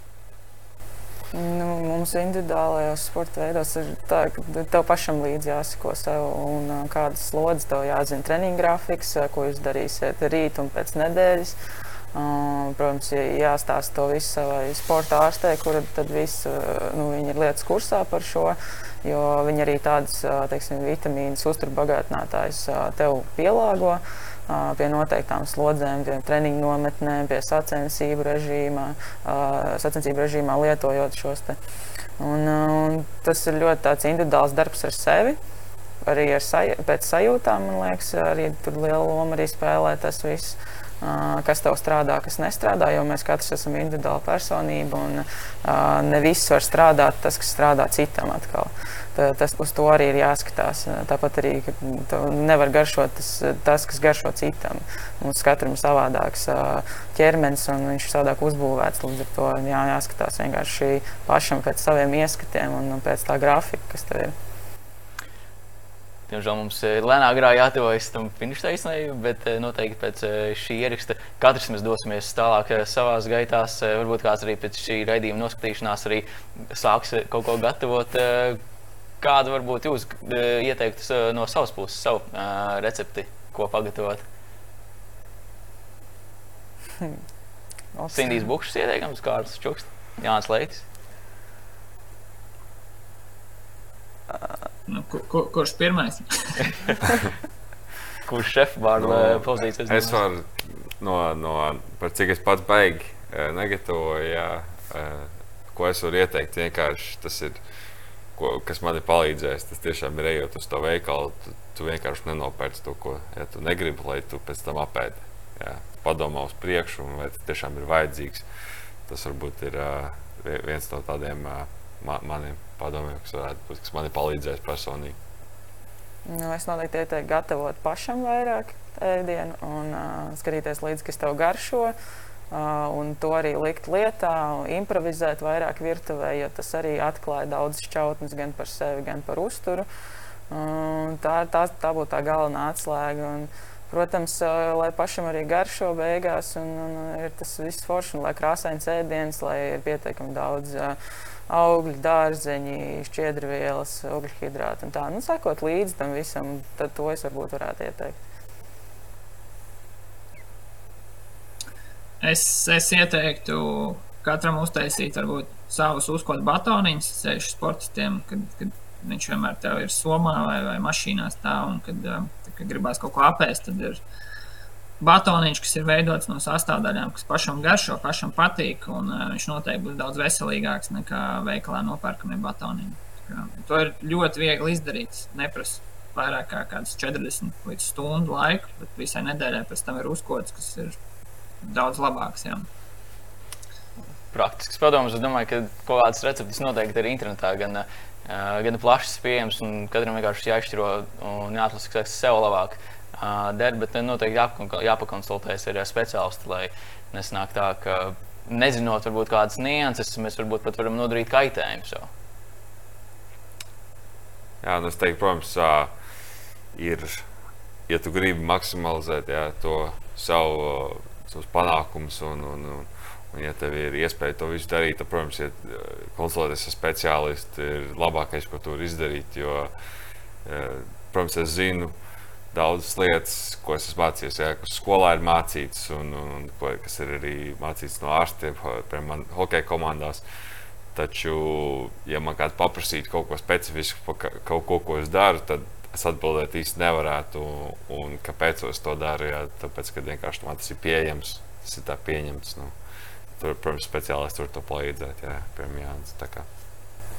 Nu, mums individuālajos sporta veidos ir tā, ka tev pašam līdzi jāsako sev, un ā, kādas slodzes tev jāzina treniņa grafiks, ā, ko jūs darīsiet rīt un pēc nedēļas. Uh, protams, jāstāsta to visu savai sporta ārstei, kura tad visu, nu, ir lietas kursā par šo. Jo viņi arī tādas teiksim, vitamīnas, uzturbagātinātājas tev pielāgo pie noteiktām slodzēm, pie treniņu nometnēm, pie sacensību režīmā, sacensību režīmā lietojot šos te. Un, un tas ir ļoti individuāls darbs ar sevi. Arī ar saj pēc sajūtām, man liekas, arī tur liela loma arī spēlē tas viss kas tev strādā, kas nestrādā, jo mēs katrs esam individuāla personība un ne viss var strādāt tas, kas strādā citam atkal. Tas, uz to arī ir jāskatās. Tāpat arī nevar garšot tas, tas, kas garšo citam. Mums katram ir savādāks ķermenis un viņš ir savādāk uzbūvēts. Līdz ar to jā, jāskatās vienkārši pašam pēc saviem ieskatiem un pēc tā grafika, kas tev ir. Diemžēl mums lēnāk jātuvojas tam finiša taisnēji, bet noteikti pēc šī ieraksta katrs mēs dosimies tālāk savā gaitā. Varbūt kāds arī pēc šī raidījuma noskatīšanās arī sāks kaut ko gatavot. Kādu varbūt jūs ieteiktu no savas puses, savu recepti, ko pagatavot? Hmm. Sindijas Bukšs ieteikams, Kārlis Čuksts, Jānis Leitis. Uh. Nu, kur, kur, kurš pirmais? kurš šefbāra no, pozīcijas? Es varu, no, no, par cik es pats baigi negatavoju, jā, ko es varu ieteikt, vienkārši tas ir, ko, kas man ir palīdzējis. Tas tiešām ir ejot uz to veikalu, tu, tu vienkārši nenopērci to, ko ja tu negribi, lai tu pēc tam apēdi. Jā. Padomā uz priekšu, vai tas tiešām ir vajadzīgs. Tas varbūt ir uh, viens no tādiem uh, ma maniem padomiem, kas, varētu, kas man ir palīdzējis personīgi. Nu, es noteikti ieteiktu gatavot pašam vairāk ēdienu un uh, skatīties līdzi, kas tev garšo. Uh, un to arī likt lietā, improvizēt vairāk virtuvē, jo tas arī atklāja daudz šķautnes gan par sevi, gan par uzturu. Tā, tā, tā būtu tā galvenā atslēga. Un, protams, uh, lai pašam arī garšo beigās, un, un ir tas viss forši, un lai krāsains ēdiens, lai ir pietiekami daudz. Uh, augļi, dārzeņi, šķiedrvielas, ogļhidrāti un tā. Nu, sakot līdzi tam visam, tad to es varbūt varētu ieteikt. Es, es ieteiktu katram uztaisīt varbūt savus uzkodu batoniņus, ceļš sportistiem, kad, kad viņš vienmēr tev ir somā vai, vai mašīnā stāv un kad, kad gribās kaut ko apēst, tad ir batoniņš, kas ir veidots no sastāvdaļām, kas pašam garšo, pašam patīk, un uh, viņš noteikti būs daudz veselīgāks nekā veikalā nopērkamie batoniņi. To ir ļoti viegli izdarīt. Neprasa vairāk kā 40 līdz stundu laiku, bet visai nedēļai pēc tam ir uzkods, kas ir daudz labāks. Jā. Praktisks padoms. Es domāju, ka kaut kādas receptes noteikti ir internetā. Gan, uh, gan plašas pieejamas, un katram vienkārši jāizšķiro un jāatlasa, kas sev labāk. Uh, der, bet noteikti jāpakonsultējas ar speciālistu, lai nesnāk tā, ka nezinot varbūt kādas nianses, mēs varbūt pat varam nodarīt kaitējumu sev. Jā, nu es teiktu, protams, ir, ja tu gribi maksimalizēt jā, to savu, savus panākumus un, un, un, un, ja tev ir iespēja to visu darīt, tad, protams, ja konsultēties ar speciālistu ir labākais, ko tu vari izdarīt, jo, protams, es zinu, daudzas lietas, ko es esmu mācījies, jā, kas skolā ir mācīts, un, un, un ko, kas ir arī mācīts no ārstiem, piemēram, hokeja komandās. Taču, ja man kāds paprasītu kaut ko specifisku par kaut ko, ko es daru, tad es atbildēt īsti nevarētu. Un kāpēc es to daru? Jā, tāpēc, ka vienkārši man tas ir pieejams, tas ir tā pieņemts. Nu, tur, protams, speciālisti tur to palīdzēt. Jā, piemēram, Jānis.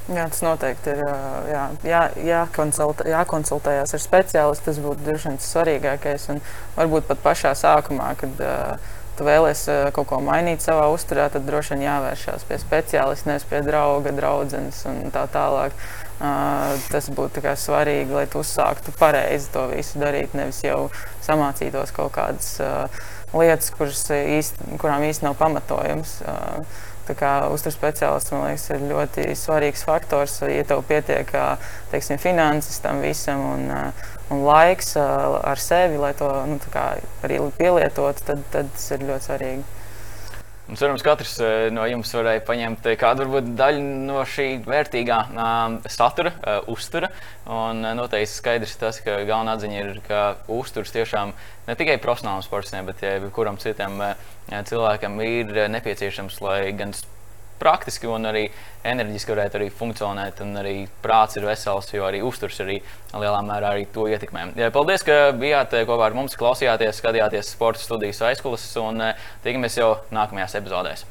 Jā, tas noteikti ir jā, jā, jākonsultē, jākonsultējas ar speciālistu. Tas būtu droši vien svarīgākais. Un varbūt pat pašā sākumā, kad uh, tu vēlēsies uh, kaut ko mainīt savā uzturē, tad droši vien jāvēršās pie speciālista, nevis pie drauga, draudzenes un tā tālāk. Uh, tas būtu svarīgi, lai tu uzsāktu pareizi to visu darīt, nevis jau samācītos kaut kādas lietas, īsti, kurām īstenībā nav pamatojums. Uzturu speciālists man liekas, ir ļoti svarīgs faktors. Ja tev pietiek teiksim, finanses tam visam un, un laiks ar sevi, lai to nu, arī pielietotu, tad, tad tas ir ļoti svarīgi. Un, cerams, katrs eh, no jums varēja paņemt eh, kādu varbūt, daļu no šī vērtīgā satura, uh, uztura. Un, noteikti skaidrs tas, ka galvenā atziņa ir, ka uzturs tiešām ne tikai profesionālam sportam, bet arī kuram citam cilvēkam ir nepieciešams, lai gan praktiski un arī enerģiski varētu arī funkcionēt, un arī prāts ir vesels, jo arī uzturs arī lielā mērā arī to ietekmē. Paldies, ka bijāt eh, kopā ar mums, klausījāties, skatījāties sporta studijas aizkulisēs, un eh, tiekamies jau nākamajās epizodēs.